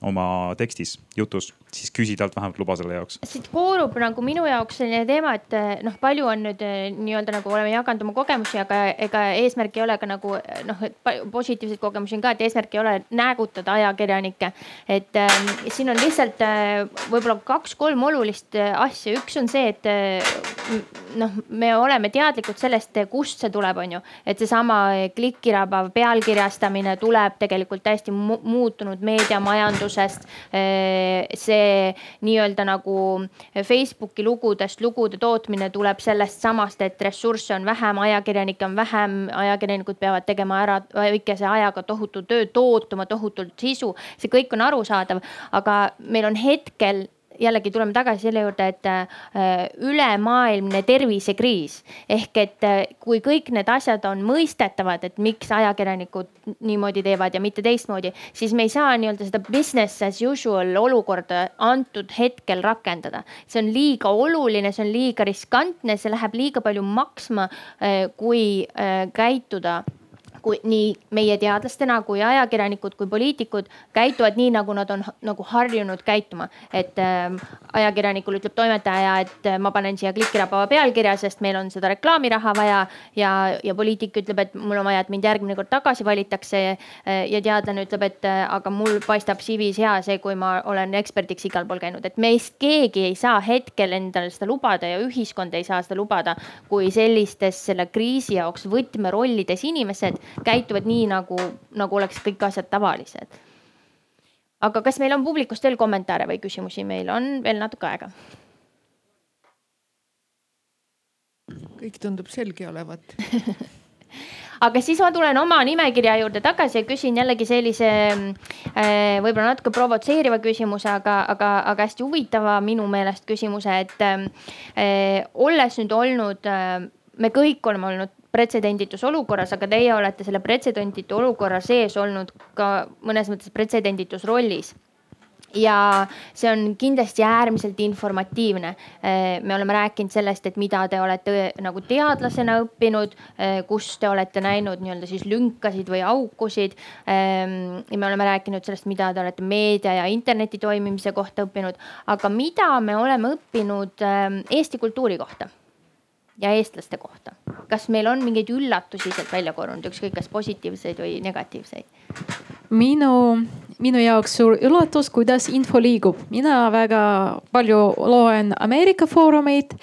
oma tekstis, jutus, siis küsi talt vähemalt luba selle jaoks. siit koorub nagu minu jaoks selline teema, et eh, noh, palju on nüüd eh, nii-öelda nagu oleme jaganud oma kogemusi, aga ega eesmärk ei ole ka nagu noh, et positiivseid kogemusi on ka, et eesmärk ei ole näägutada ajakirjanikke. et äh, siin on lihtsalt äh, võib-olla kaks-kolm olulist asja, üks on see, et noh, me oleme teadlikud sellest, kust see tuleb, on ju, et seesama klikkirabav pealkirjastamine tuleb tegelikult täiesti mu muutunud meediamajandus teadusest. Eh, see nii-öelda nagu Facebooki lugudest lugude tootmine tuleb sellest samast, et ressursse on vähem, ajakirjanikke on vähem, ajakirjanikud peavad tegema ära väikese ajaga tohutu töö, tootma tohutult sisu. see kõik on arusaadav, aga meil on hetkel jällegi tuleme tagasi selle juurde, et äh, ülemaailmne tervisekriis ehk et äh, kui kõik need asjad on mõistetavad, et miks ajakirjanikud niimoodi teevad ja mitte teistmoodi, siis me ei saa nii-öelda seda business as usual olukorda antud hetkel rakendada. see on liiga oluline, see on liiga riskantne, see läheb liiga palju maksma, kui käituda kui nii meie teadlastena kui ajakirjanikud kui poliitikud käituvad nii, nagu nad on nagu harjunud käituma. et äh, ajakirjanikul ütleb toimetaja, et äh, ma panen siia klikirabava pealkirja, sest meil on seda reklaamiraha vaja ja, ja poliitik ütleb, et mul on vaja, et mind järgmine kord tagasi valitakse. Äh, ja teadlane ütleb, et äh, aga mul paistab CV-s hea see, kui ma olen eksperdiks igal pool käinud, et meist keegi ei saa hetkel endale seda lubada ja ühiskond ei saa seda lubada, kui sellistes selle kriisi jaoks võtmerollides inimesed käituvad nii, nagu, nagu oleks kõik asjad tavalised. aga kas meil on publikust veel kommentaare või küsimusi, meil on veel natuke aega. kõik tundub selge olevat aga siis ma tulen oma nimekirja juurde tagasi ja küsin jällegi sellise äh, võib-olla natuke provotseeriva küsimuse, aga, aga, aga hästi huvitava minu meelest küsimuse, et äh, olles nüüd olnud äh, me kõik oleme olnud pretsedenditus olukorras, aga teie olete selle pretsedenditu olukorra sees olnud ka mõnes mõttes pretsedenditus rollis ja see on kindlasti äärmiselt informatiivne. me oleme rääkinud sellest, et mida te olete nagu teadlasena õppinud, kus te olete näinud nii-öelda siis lünkasid või aukusid. ja me oleme rääkinud sellest, mida te olete meedia ja interneti toimimise kohta õppinud, aga mida me oleme õppinud Eesti kultuuri kohta ja eestlaste kohta. kas meil on mingeid üllatusi sealt välja korunud, ükskõik kas positiivseid või negatiivseid? minu, minu jaoks suur üllatus, kuidas info liigub. mina väga palju loen Ameerika foorumeid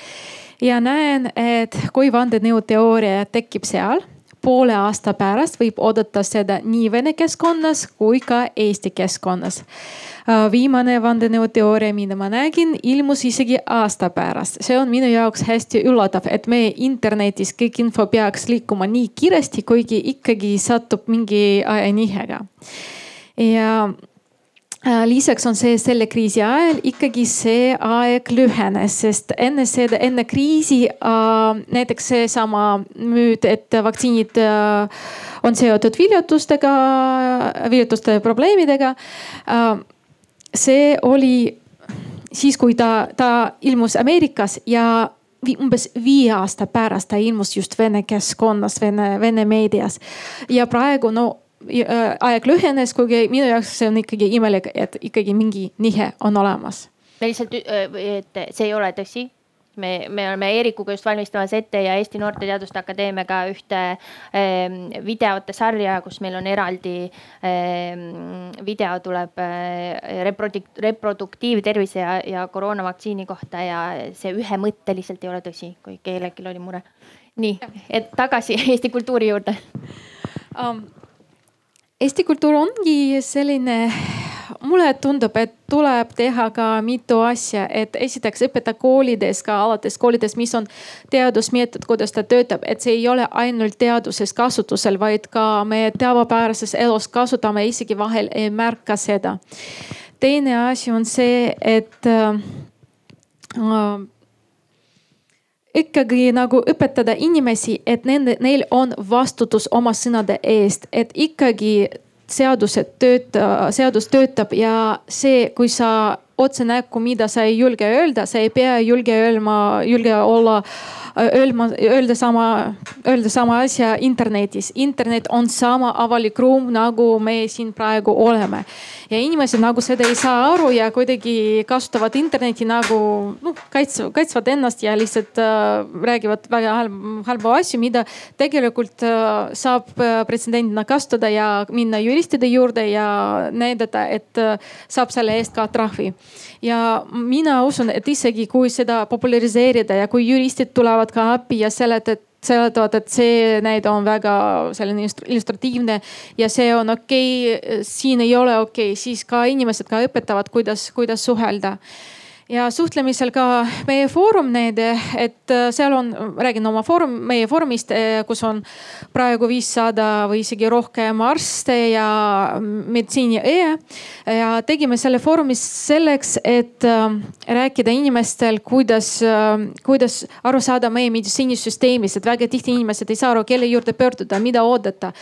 ja näen, et kui vandenõuteooria tekib seal poole aasta pärast võib oodata seda nii vene keskkonnas kui ka eesti keskkonnas. Äh, viimane vandenõuteooria, mida ma nägin, ilmus isegi aasta pärast. see on minu jaoks hästi üllatav, et meie internetis kõik info peaks liikuma nii kiiresti, kuigi ikkagi satub mingi ajanihega. ja Äh, lisaks on see selle kriisi ajal ikkagi see aeg lühenes, sest enne seda, enne kriisi äh, näiteks seesama müüt, et vaktsiinid äh, on seotud viljatustega, viljatuste probleemidega. see oli siis, kui ta, ta ilmus Ameerikas ja umbes viie aasta pärast ta ilmus just vene keskkonnas, vene, vene meedias. ja praegu no Äh, aeg lühenes, kuigi minu jaoks see on ikkagi imelik, et ikkagi mingi nihe on olemas. me lihtsalt, et see ei ole tõsi me, me oleme Eerikuga just valmistamas ette ja Eesti Noorteteaduste Akadeemiaga ühte ähm, videote sarja, kus meil on eraldi ähm, video tuleb äh, reprodukt-, reproduktiivtervise ja, ja koroonavaktsiini kohta ja see ühemõtteliselt ei ole tõsi, kui kellelgi oli mure. nii, et tagasi Eesti kultuuri juurde um Eesti kultuur ongi selline, mulle tundub, et tuleb teha ka mitu asja, et esiteks õpetada koolides ka alates koolides, mis on teadusmeetod, kuidas ta töötab, et see ei ole ainult teaduses kasutusel, vaid ka me tavapärases elus kasutame, isegi vahel ei märka seda. teine asi on see, et äh, ikkagi nagu õpetada inimesi, et nende, neil on vastutus oma sõnade eest, et ikkagi seadused tööta-, seadus töötab ja see, kui sa otse näkku, mida sa ei julge öelda, sa ei pea julge öelma, julge olla öelma, öelda sama, öelda sama asja internetis. internet on sama avalik ruum, nagu me siin praegu oleme ja inimesed nagu seda ei saa aru ja kuidagi kasutavad internetti nagu noh, kaitsevad, kaitsvad ennast ja lihtsalt äh, räägivad väga halb, halbu asju, mida tegelikult äh, saab äh, pretsedendina kasutada ja minna juristide juurde ja näidata, et äh, saab selle eest ka trahvi. Ja mina usun, et isegi kui seda populariseerida ja kui juristid tulevad ka appi ja seletavad seletavad, et see näide on väga selline illustratiivne ja see on okei okay,, siin ei ole okei okay., siis ka inimesed ka õpetavad, kuidas, kuidas suhelda ja suhtlemisel ka meie Foorum Nede, et äh, seal on, räägin oma Foorum, meie Foorumist, äh, kus on praegu viissada või isegi rohkem arste ja meditsiiniõe. ja tegime selle Foorumis selleks, et äh, rääkida inimestel, kuidas, kuidas aru saada meie meditsiinisüsteemis, et väga tihti inimesed ei saa aru, kelle juurde pöörduda, mida oodata.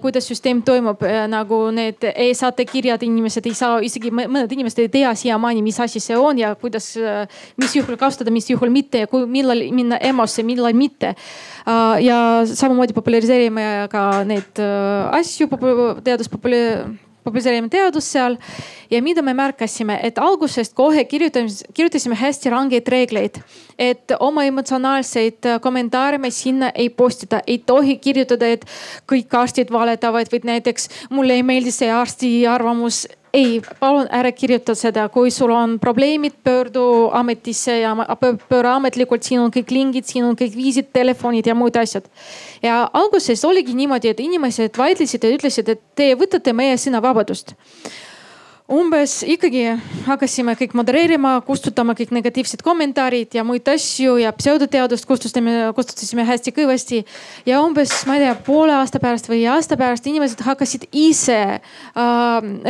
kuidas süsteem toimub, nagu need e-saate kirjad, inimesed ei saa, isegi mõned inimesed ei tea siiamaani, mis asi see on ja kuidas, mis juhul kasutada, mis juhul mitte ja kui, millal minna EMO-sse, millal mitte. ja samamoodi populariseerime ka neid äh, asju, teadus populariseerime teadust seal ja mida me märkasime, et algusest kohe kirjutasime, kirjutasime hästi rangeid reegleid, et oma emotsionaalseid kommentaare me sinna ei postita, ei tohi kirjutada, et kõik arstid valetavad või näiteks mulle ei meeldi see arsti arvamus ei, palun ära kirjuta seda, kui sul on probleemid, pöördu ametisse ja pööra ametlikult, siin on kõik lingid, siin on kõik viisid, telefonid ja muud asjad. ja alguses oligi niimoodi, et inimesed vaidlesid ja ütlesid, et te võtate meie sõnavabadust umbes ikkagi hakkasime kõik modereerima, kustutama kõik negatiivsed kommentaarid ja muid asju ja pseudoteadust kustutasime, kustutasime hästi kõvasti. ja umbes, ma ei tea, poole aasta pärast või aasta pärast inimesed hakkasid ise äh,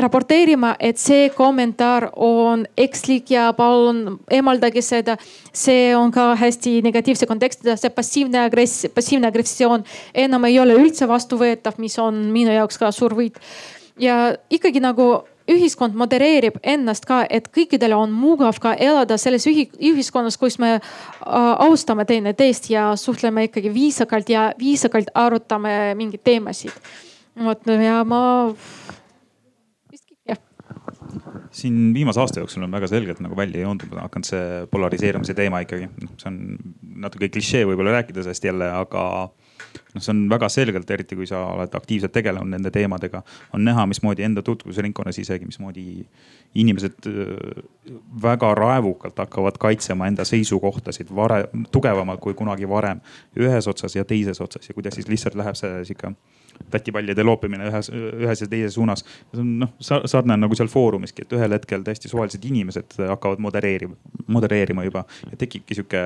raporteerima, et see kommentaar on ekslik ja palun eemaldage seda. see on ka hästi negatiivse kontekstiga, see passiivne agress, passiivne agressioon enam ei ole üldse vastuvõetav, mis on minu jaoks ka suur võit ja ikkagi nagu ühiskond modereerib ennast ka, et kõikidel on mugav ka elada selles ühiskonnas, kus me äh, austame teineteist ja suhtleme ikkagi viisakalt ja viisakalt arutame mingeid teemasid. vot ja ma siin viimase aasta jooksul on väga selgelt nagu välja joondunud hakanud see polariseerumise teema ikkagi, noh, see on natuke klišee võib-olla rääkida sellest jälle, aga noh, see on väga selgelt, eriti kui sa oled aktiivselt tegelenud nende teemadega, on näha, mismoodi enda tutvusringkonnas isegi, mismoodi inimesed äh, väga raevukalt hakkavad kaitsema enda seisukohtasid varem, tugevamalt kui kunagi varem. ühes otsas ja teises otsas ja kuidas siis lihtsalt läheb see sihuke tatipallide loopimine ühes, ühes ja teises suunas. see on noh sarnane nagu seal Foorumiski, et ühel hetkel täiesti suvalised inimesed hakkavad modereerima, modereerima juba ja tekibki sihuke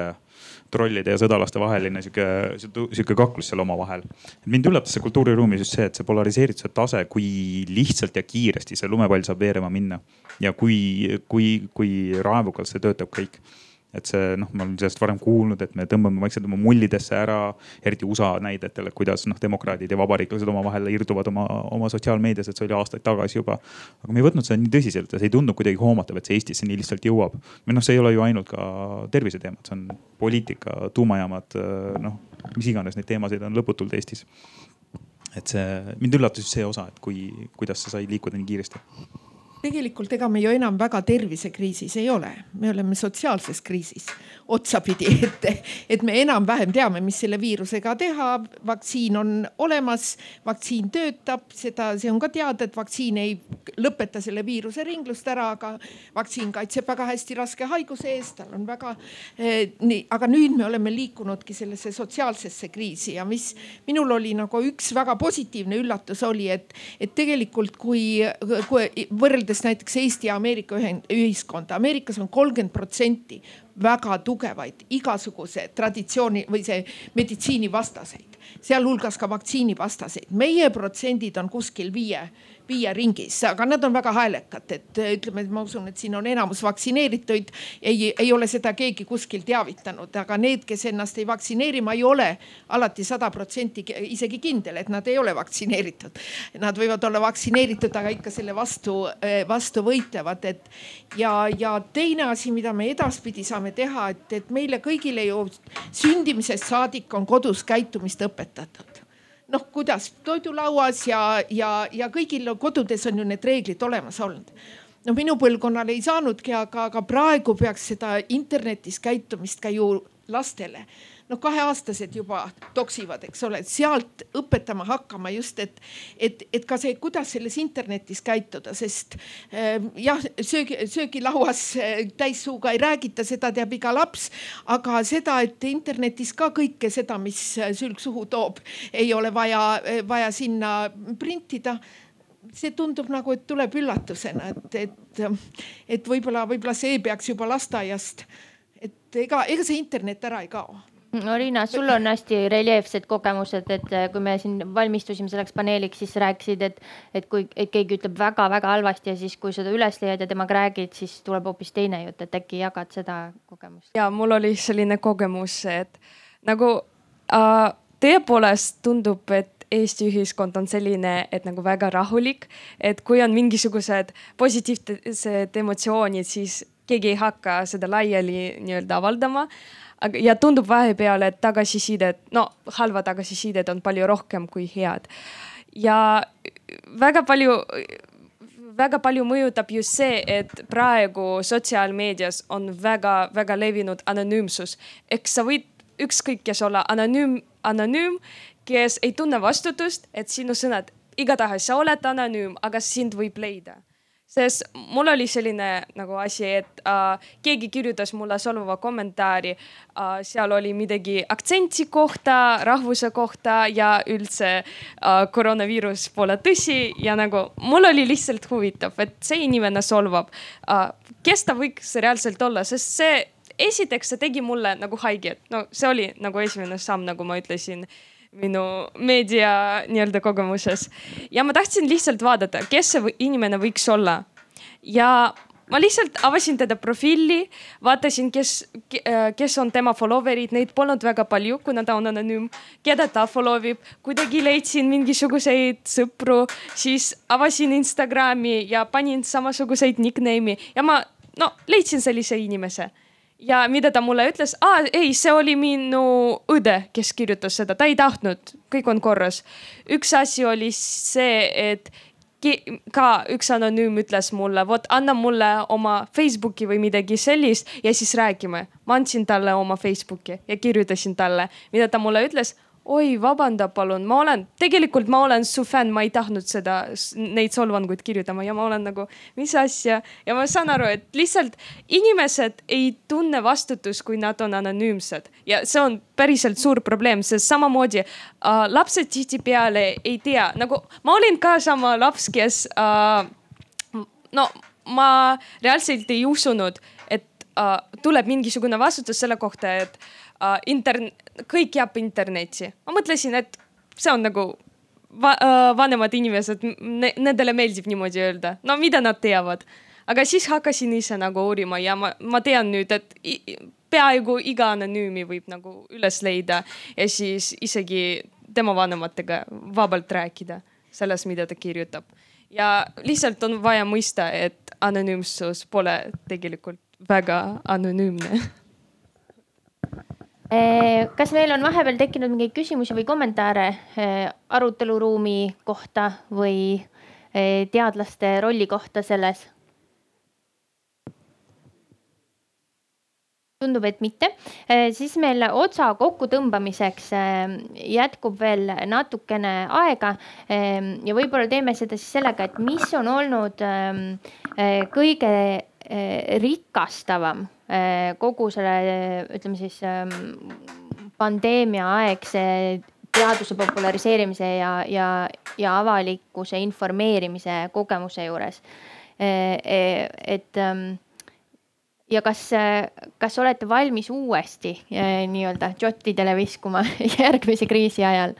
trollide ja sõdalaste vaheline sihuke, sihuke kaklus seal omavahel. mind üllatas see kultuuriruumis just see, et see polariseerituse tase, kui lihtsalt ja kiiresti see lumepall saab veerema minna ja kui, kui, kui raevukalt see töötab kõik et see noh, ma olen sellest varem kuulnud, et me tõmbame vaikselt oma mullidesse ära, eriti USA näidetel, et kuidas noh, demokraadid ja vabariiklased omavahel irduvad oma, oma sotsiaalmeedias, et see oli aastaid tagasi juba. aga me ei võtnud seda nii tõsiselt ja see ei tundunud kuidagi hoomatav, et see Eestisse nii lihtsalt jõuab. või noh, see ei ole ju ainult ka terviseteemad, see on poliitika, tuumajaamad, noh, mis iganes neid teemasid on lõputult Eestis. et see, mind üllatas just see osa, et kui, kuidas see sai liikuda nii kiiresti tegelikult ega me ju enam väga tervisekriisis ei ole, me oleme sotsiaalses kriisis otsapidi, et, et me enam-vähem teame, mis selle viirusega teha. vaktsiin on olemas, vaktsiin töötab, seda, see on ka teada, et vaktsiin ei lõpeta selle viiruse ringlust ära, aga vaktsiin kaitseb väga hästi raske haiguse eest, tal on väga eh, nii, aga nüüd me oleme liikunudki sellesse sotsiaalsesse kriisi ja mis minul oli nagu üks väga positiivne üllatus oli, et, et tegelikult kui, kui võrreldes võrreldes näiteks Eesti ja Ameerika ühiskonda, Ameerikas on kolmkümmend protsenti väga tugevaid igasuguse traditsiooni või see meditsiinivastaseid, sealhulgas ka vaktsiinivastaseid. meie protsendid on kuskil viie viie ringis, aga nad on väga häälekad, et ütleme, et ma usun, et siin on enamus vaktsineerituid. ei, ei ole seda keegi kuskil teavitanud, aga need, kes ennast ei vaktsineeri, ma ei ole alati sada protsenti isegi kindel, et nad ei ole vaktsineeritud. Nad võivad olla vaktsineeritud, aga ikka selle vastu, vastu võitlevad, et ja, ja teine asi, mida me edaspidi saame teha, et, et meile kõigile ju sündimisest saadik on kodus käitumist õpetatud noh, kuidas toidulauas ja, ja, ja kõigil kodudes on ju need reeglid olemas olnud. No minu põlvkonnal ei saanudki, aga, aga praegu peaks seda internetis käitumist ka ju lastele noh, kaheaastased juba toksivad, eks ole, sealt õpetama hakkama just, et, et, et ka see, kuidas selles internetis käituda, sest äh, jah, söögi, söögilauas äh, täissuuga ei räägita, seda teab iga laps. aga seda, et internetis ka kõike seda, mis sülg suhu toob, ei ole vaja, vaja sinna printida see tundub nagu, et tuleb üllatusena, et, et, et võib-olla, võib-olla see peaks juba lasteaiast, et ega, ega see internet ära ei kao no Riina, sul on hästi reljeefsed kogemused, et kui me siin valmistusime selleks paneeliks, siis rääkisid, et, et kui et keegi ütleb väga-väga halvasti ja siis, kui seda üles leiad ja temaga räägid, siis tuleb hoopis teine jutt, et äkki jagad seda kogemust? ja mul oli selline kogemus, et nagu äh, tõepoolest tundub, et Eesti ühiskond on selline, et nagu väga rahulik, et kui on mingisugused positiivsed emotsioonid, siis keegi ei hakka seda laiali nii-öelda avaldama. Aga, ja tundub vahepeal, et tagasisidet, no halva tagasisidet on palju rohkem kui head. ja väga palju väga palju mõjutab just see, et praegu sotsiaalmeedias on väga-väga levinud anonüümsus. ehk sa võid ükskõik kes olla anonüüm, anonüüm, kes ei tunne vastutust, et sinu sõnad, igatahes sa oled anonüüm, aga sind võib leida sest mul oli selline nagu asi, et äh, keegi kirjutas mulle solvava kommentaari äh,. seal oli midagi aktsentsi kohta, rahvuse kohta ja üldse äh, koroonaviirus pole tõsi ja nagu mul oli lihtsalt huvitav, et see inimene solvab äh,. kes ta võiks reaalselt olla, sest see esiteks see tegi mulle nagu haiget, no see oli nagu esimene samm, nagu ma ütlesin minu meedia nii-öelda kogemuses. ja ma tahtsin lihtsalt vaadata, kes see inimene võiks olla. ja ma lihtsalt avasin teda profiili, vaatasin, kes, kes on tema follower'id, neid polnud väga palju, kuna ta on anonüüm. keda ta follow ib, kuidagi leidsin mingisuguseid sõpru, siis avasin Instagrami ja panin samasuguseid nickname'i ja ma no leidsin sellise inimese ja mida ta mulle ütles, ei, see oli minu õde, kes kirjutas seda, ta ei tahtnud, kõik on korras. üks asi oli see, et ka üks anonüüm ütles mulle, vot anna mulle oma Facebooki või midagi sellist ja siis räägime. ma andsin talle oma Facebooki ja kirjutasin talle, mida ta mulle ütles oi, vabanda palun, ma olen, tegelikult ma olen su fänn, ma ei tahtnud seda, neid solvanguid kirjutama ja ma olen nagu, mis asja. ja ma saan aru, et lihtsalt inimesed ei tunne vastutust, kui nad on anonüümsed ja see on päriselt suur probleem, sest samamoodi äh, lapsed tihtipeale ei tea, nagu ma olin ka sama laps, kes äh, no ma reaalselt ei usunud, et äh, tuleb mingisugune vastutus selle kohta, et uh, intern-, kõik jääb internetti. ma mõtlesin, et see on nagu va uh, vanemad inimesed ne, nendele meeldib niimoodi öelda, no mida nad teavad. aga siis hakkasin ise nagu uurima ja ma, ma tean nüüd, et peaaegu iga anonüümi võib nagu üles leida ja siis isegi tema vanematega vabalt rääkida sellest, mida ta kirjutab. ja lihtsalt on vaja mõista, et anonüümsus pole tegelikult väga anonüümne kas meil on vahepeal tekkinud mingeid küsimusi või kommentaare eh, aruteluruumi kohta või eh, teadlaste rolli kohta selles? tundub, et mitte, siis meil otsa kokkutõmbamiseks jätkub veel natukene aega. ja võib-olla teeme seda siis sellega, et mis on olnud kõige rikastavam kogu selle, ütleme siis ähm, pandeemia aegse teaduse populariseerimise ja, ja, ja avalikkuse informeerimise kogemuse juures. Äh, äh, et ähm, ja kas, kas olete valmis uuesti nii-öelda džottidele viskuma järgmise kriisi ajal?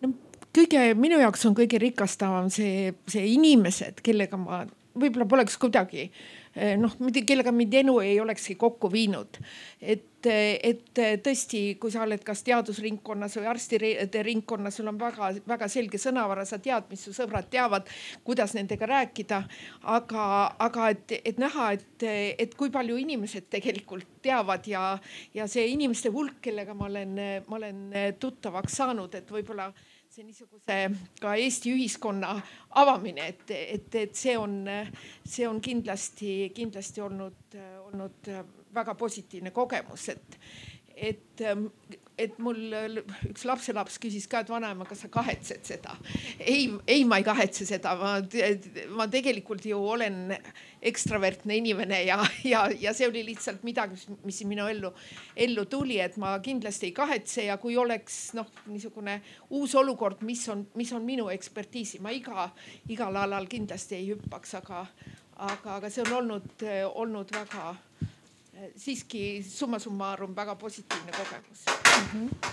no kõige, minu jaoks on kõige rikastavam see, see inimesed, kellega ma võib-olla poleks kuidagi äh, noh, kellega mind elu ei olekski kokku viinud. et, et tõesti, kui sa oled kas teadusringkonnas või arstide ringkonnas, sul on väga-väga selge sõnavara, sa tead, mis su sõbrad teavad, kuidas nendega rääkida. aga, aga et, et näha, et, et kui palju inimesed tegelikult teavad ja, ja see inimeste hulk, kellega ma olen, ma olen tuttavaks saanud, et võib-olla see niisuguse ka Eesti ühiskonna avamine, et, et, et see on, see on kindlasti, kindlasti olnud, olnud väga positiivne kogemus, et, et et mul üks lapselaps küsis ka, et vanaema, kas sa kahetsed seda? ei, ei, ma ei kahetse seda, ma, ma tegelikult ju olen ekstravertne inimene ja, ja, ja see oli lihtsalt midagi, mis minu ellu, ellu tuli, et ma kindlasti ei kahetse ja kui oleks noh, niisugune uus olukord, mis on, mis on minu ekspertiisi, ma iga, igal alal kindlasti ei hüppaks, aga, aga, aga see on olnud, olnud väga siiski summa summarum väga positiivne kogemus mm. -hmm.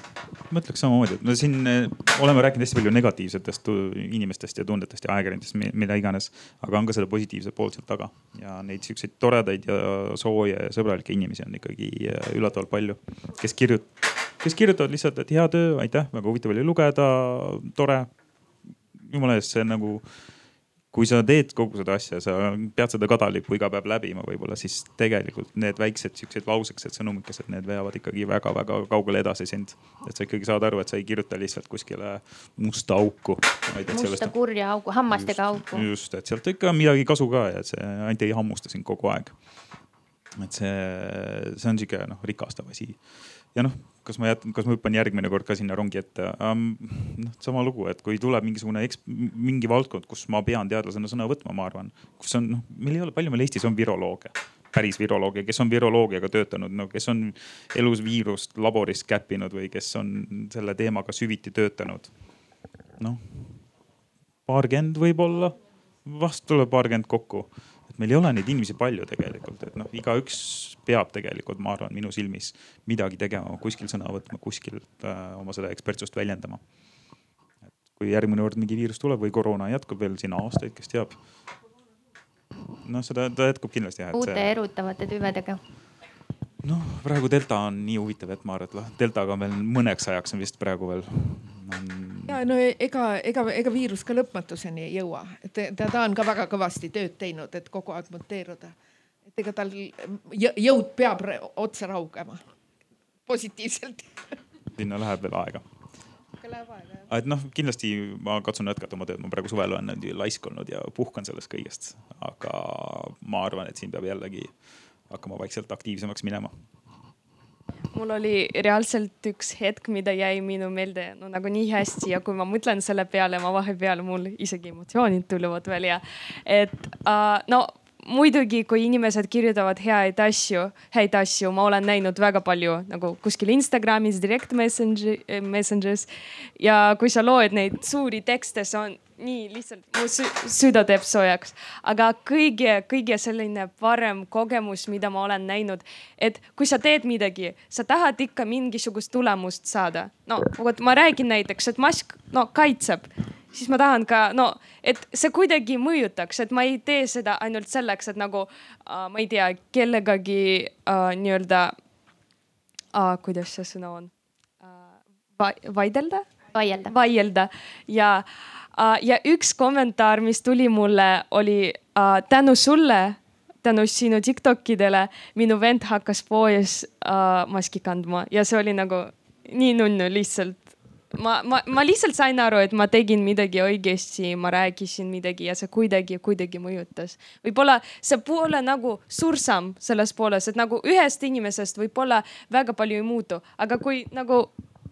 ma ütleks samamoodi, et me siin eh, oleme rääkinud hästi palju negatiivsetest inimestest ja tundetest ja ajakirjandusest, mida iganes, aga on ka seda positiivset poolt seal taga ja neid siukseid toredaid ja sooje ja sõbralikke inimesi on ikkagi eh, üllatavalt palju, kes kirjut-, kes kirjutavad lihtsalt, et hea töö, aitäh, väga huvitav oli lugeda, tore. jumala eest, see nagu kui sa teed kogu seda asja, sa pead seda kadalippu iga päev läbima võib-olla, siis tegelikult need väiksed siuksed lausekesed, sõnumikesed, need veavad ikkagi väga-väga kaugele edasi sind. et sa ikkagi saad aru, et sa ei kirjuta lihtsalt kuskile musta auku. musta sellest, kurja auku, hammastega just, auku. just, et sealt ikka midagi kasu ka ja see ainult ei hammusta sind kogu aeg. et see, see on sihuke noh, rikastav asi ja noh, kas ma jätan, kas ma hüppan järgmine kord ka sinna rongi ette um,? noh, sama lugu, et kui tuleb mingisugune eks, mingi valdkond, kus ma pean teadlasena sõna võtma, ma arvan, kus on noh, meil ei ole, palju meil Eestis on virolooge päris virolooge, kes on viroloogiaga töötanud, no kes on elus viirust laboris käppinud või kes on selle teemaga süviti töötanud. noh, paarkümmend võib-olla, vast tuleb paarkümmend kokku et meil ei ole neid inimesi palju tegelikult, et noh, igaüks peab tegelikult, ma arvan, minu silmis midagi tegema, kuskil sõna võtma, kuskil äh, oma seda ekspertsust väljendama. et kui järgmine kord mingi viirus tuleb või koroona jätkub veel siin aastaid, kes teab. noh, seda, ta jätkub kindlasti jah. uute see... erutavate tüvedega noh, praegu delta on nii huvitav, et ma arvan, et noh, deltaga on veel mõneks ajaks on vist praegu veel on ja no ega, ega, ega viirus ka lõpmatuseni ei jõua, et ta, ta on ka väga kõvasti tööd teinud, et kogu aeg muteeruda. et ega tal jõud peab otsa raugema positiivselt sinna läheb veel aega. Jah. et noh, kindlasti ma katsun jätkata oma tööd, ma praegu suvel olen laisk olnud ja puhkan sellest kõigest, aga ma arvan, et siin peab jällegi hakkama vaikselt aktiivsemaks minema mul oli reaalselt üks hetk, mida jäi minu meelde no nagu nii hästi ja kui ma mõtlen selle peale, ma vahepeal mul isegi emotsioonid tulevad välja. et uh, no muidugi, kui inimesed kirjutavad häid asju, häid asju, ma olen näinud väga palju nagu kuskil Instagramis, direct messenger, messengers ja kui sa loed neid suuri tekste, see on nii lihtsalt mu sü süda teeb soojaks. aga kõige, kõige selline parem kogemus, mida ma olen näinud, et kui sa teed midagi, sa tahad ikka mingisugust tulemust saada. no vot ma räägin näiteks, et mask no kaitseb, siis ma tahan ka no, et see kuidagi mõjutaks, et ma ei tee seda ainult selleks, et nagu äh, ma ei tea, kellegagi äh, nii-öelda äh,, kuidas see sõna on äh,, vaidelda vaielda. vaielda ja äh. Ja üks kommentaar, mis tuli mulle, oli uh, tänu sulle, tänu sinu Tiktokidele, minu vend hakkas poes uh, maski kandma ja see oli nagu nii nunnu lihtsalt ma, ma, ma lihtsalt sain aru, et ma tegin midagi õigesti, ma rääkisin midagi ja see kuidagi, kuidagi mõjutas. võib-olla see pole nagu suur samm selles pooles, et nagu ühest inimesest võib-olla väga palju ei muutu, aga kui nagu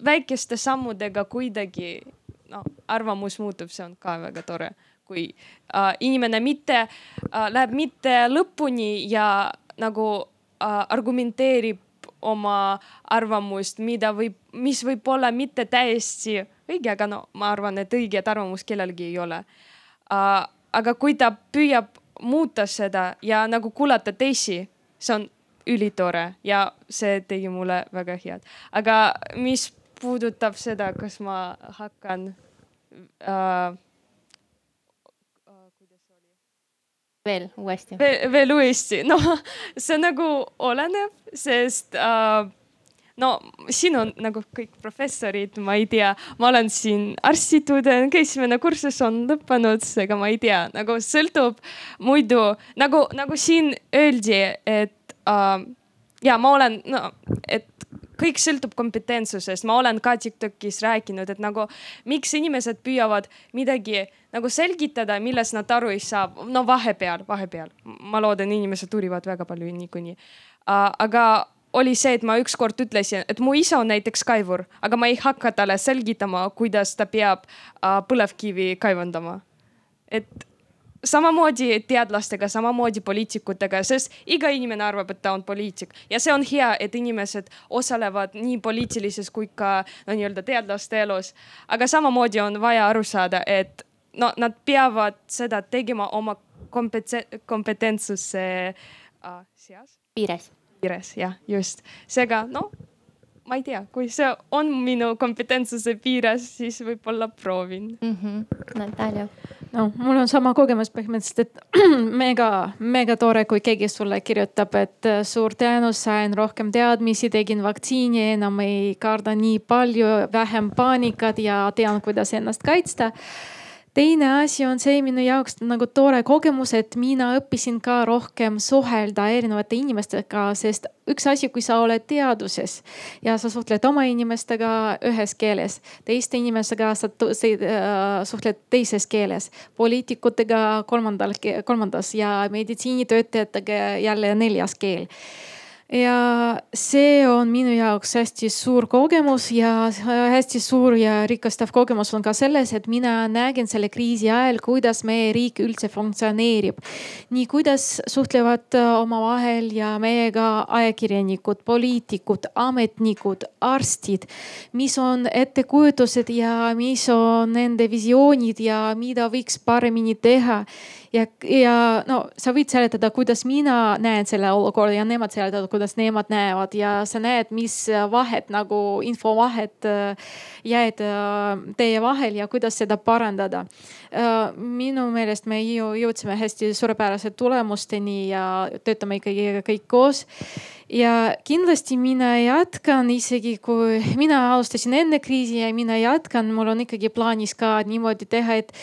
väikeste sammudega kuidagi no arvamus muutub, see on ka väga tore, kui äh, inimene mitte äh,, läheb mitte lõpuni ja nagu äh, argumenteerib oma arvamust, mida võib, mis võib olla mitte täiesti õige, aga no ma arvan, et õiget arvamust kellelgi ei ole uh,. aga kui ta püüab muuta seda ja nagu kuulata teisi, see on ülitore ja see tegi mulle väga head. aga mis puudutab seda, kas ma hakkan äh, veel uuesti. Ve? veel uuesti, noh, see nagu oleneb, sest äh, no siin on nagu kõik professorid, ma ei tea, ma olen siin arstitudent, esimene kursus on lõppenud, ega ma ei tea, nagu sõltub muidu nagu, nagu siin öeldi, et äh, ja ma olen, no, et kõik sõltub kompetentsusest, ma olen ka Tiktokis rääkinud, et nagu miks inimesed püüavad midagi nagu selgitada, millest nad aru ei saa. no vahepeal, vahepeal, ma loodan, inimesed uurivad väga palju niikuinii aga oli see, et ma ükskord ütlesin, et mu isa on näiteks kaevur, aga ma ei hakka talle selgitama, kuidas ta peab põlevkivi kaevandama. et samamoodi teadlastega, samamoodi poliitikutega, sest iga inimene arvab, et ta on poliitik ja see on hea, et inimesed osalevad nii poliitilises kui ka no nii-öelda teadlaste elus. aga samamoodi on vaja aru saada, et no nad peavad seda tegema oma kompetentsi, kompetentsuse äh, seas. piires. piires jah, just. seega no ma ei tea, kui see on minu kompetentsuse piires, siis võib-olla proovin mm. -hmm. Natalja. no mul on sama kogemus põhimõtteliselt, et mega, mega tore, kui keegi sulle kirjutab, et äh, suur tänu, sain rohkem teadmisi, tegin vaktsiini, enam ei karda nii palju, vähem paanikat ja tean, kuidas ennast kaitsta teine asi on see minu jaoks nagu tore kogemus, et mina õppisin ka rohkem suhelda erinevate inimestega, sest üks asi, kui sa oled teaduses ja sa suhtled oma inimestega ühes keeles, teiste inimestega sa äh, suhtled teises keeles, poliitikutega kolmandal, kolmandas ja meditsiinitöötajatega jälle neljas keel ja see on minu jaoks hästi suur kogemus ja hästi suur ja rikastav kogemus on ka selles, et mina nägin selle kriisi ajal, kuidas meie riik üldse funktsioneerib. nii kuidas suhtlevad omavahel ja meiega ajakirjanikud, poliitikud, ametnikud, arstid. mis on ettekujutused ja mis on nende visioonid ja mida võiks paremini teha ja, ja no sa võid seletada, kuidas mina näen selle olukorda ja nemad seletavad, kuidas nemad näevad ja sa näed, mis vahet nagu infovahet äh, jääd äh, teie vahel ja kuidas seda parandada. Äh, minu meelest me ju jõudsime hästi suurepärase tulemusteni ja töötame ikkagi kõik koos ja kindlasti mina jätkan, isegi kui mina alustasin enne kriisi ja mina jätkan, mul on ikkagi plaanis ka niimoodi teha, et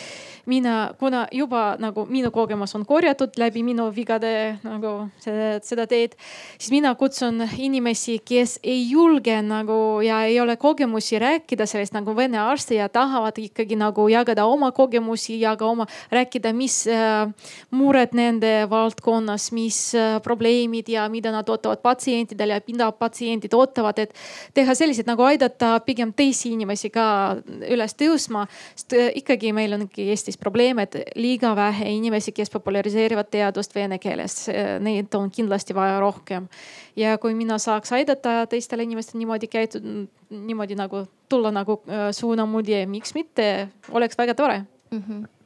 mina, kuna juba nagu minu kogemus on korjatud läbi minu vigade nagu seda, seda teed, siis mina kutsun inimesi, kes ei julge nagu ja ei ole kogemusi rääkida sellest nagu vene arste ja tahavad ikkagi nagu jagada oma kogemusi ja ka oma rääkida, mis äh, mured nende valdkonnas, mis äh, probleemid ja mida nad ootavad. patsientidele ja mida patsiendid ootavad, et teha selliseid nagu aidata pigem teisi inimesi ka üles tõusma, sest äh, ikkagi meil on ikkagi Eestis probleem, et liiga vähe inimesi, kes populariseerivad teadust vene keeles, neid on kindlasti vaja rohkem. ja kui mina saaks aidata teistele inimestele niimoodi käituda, niimoodi nagu tulla nagu äh, suunamudi, miks mitte, oleks väga tore mm. -hmm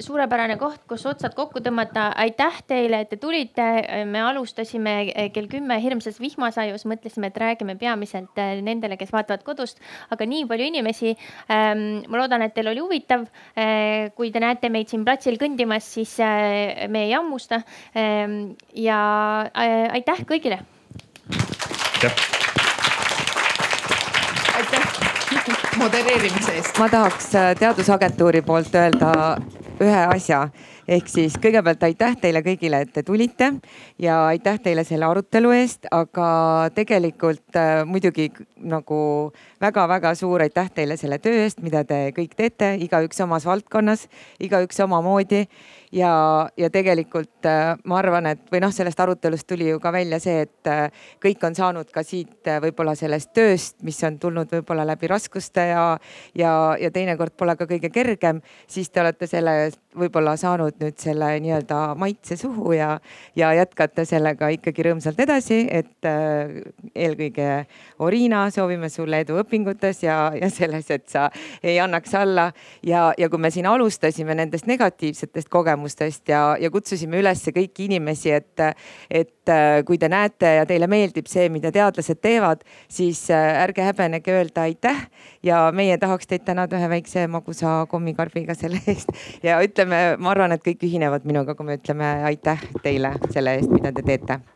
suurepärane koht, kus otsad kokku tõmmata. aitäh teile, et te tulite. me alustasime kell kümme hirmsas vihmasajus, mõtlesime, et räägime peamiselt äh, nendele, kes vaatavad kodust, aga nii palju inimesi. Ähm, ma loodan, et teil oli huvitav. Äh, kui te näete meid siin platsil kõndimas, siis me ei hammusta. Ähm, ja aitäh kõigile. aitäh aitäh modereerimise eest. ma tahaks Teadusagentuuri poolt öelda ühe asja ehk siis kõigepealt aitäh teile kõigile, et te tulite ja aitäh teile selle arutelu eest, aga tegelikult äh, muidugi nagu väga-väga suur aitäh teile selle töö eest, mida te kõik teete, igaüks omas valdkonnas, igaüks omamoodi ja, ja tegelikult äh, ma arvan, et või noh, sellest arutelust tuli ju ka välja see, et äh, kõik on saanud ka siit äh, võib-olla sellest tööst, mis on tulnud võib-olla läbi raskuste ja, ja, ja teinekord pole ka kõige kergem, siis te olete selle võib-olla saanud nüüd selle nii-öelda maitse suhu ja, ja jätkate sellega ikkagi rõõmsalt edasi, et eelkõige Oriina, soovime sulle edu õpingutes ja, ja selles, et sa ei annaks alla. Ja, ja kui me siin alustasime nendest negatiivsetest kogemustest kogemustest ja, ja kutsusime üles kõiki inimesi, et, et äh, kui te näete ja teile meeldib see, mida teadlased teevad, siis äh, ärge häbenege öelda aitäh. ja meie tahaks teid tänada ühe väikse magusa kommikarbiga selle eest ja ütleme, ma arvan, et kõik ühinevad minuga, kui me ütleme aitäh teile selle eest, mida te teete.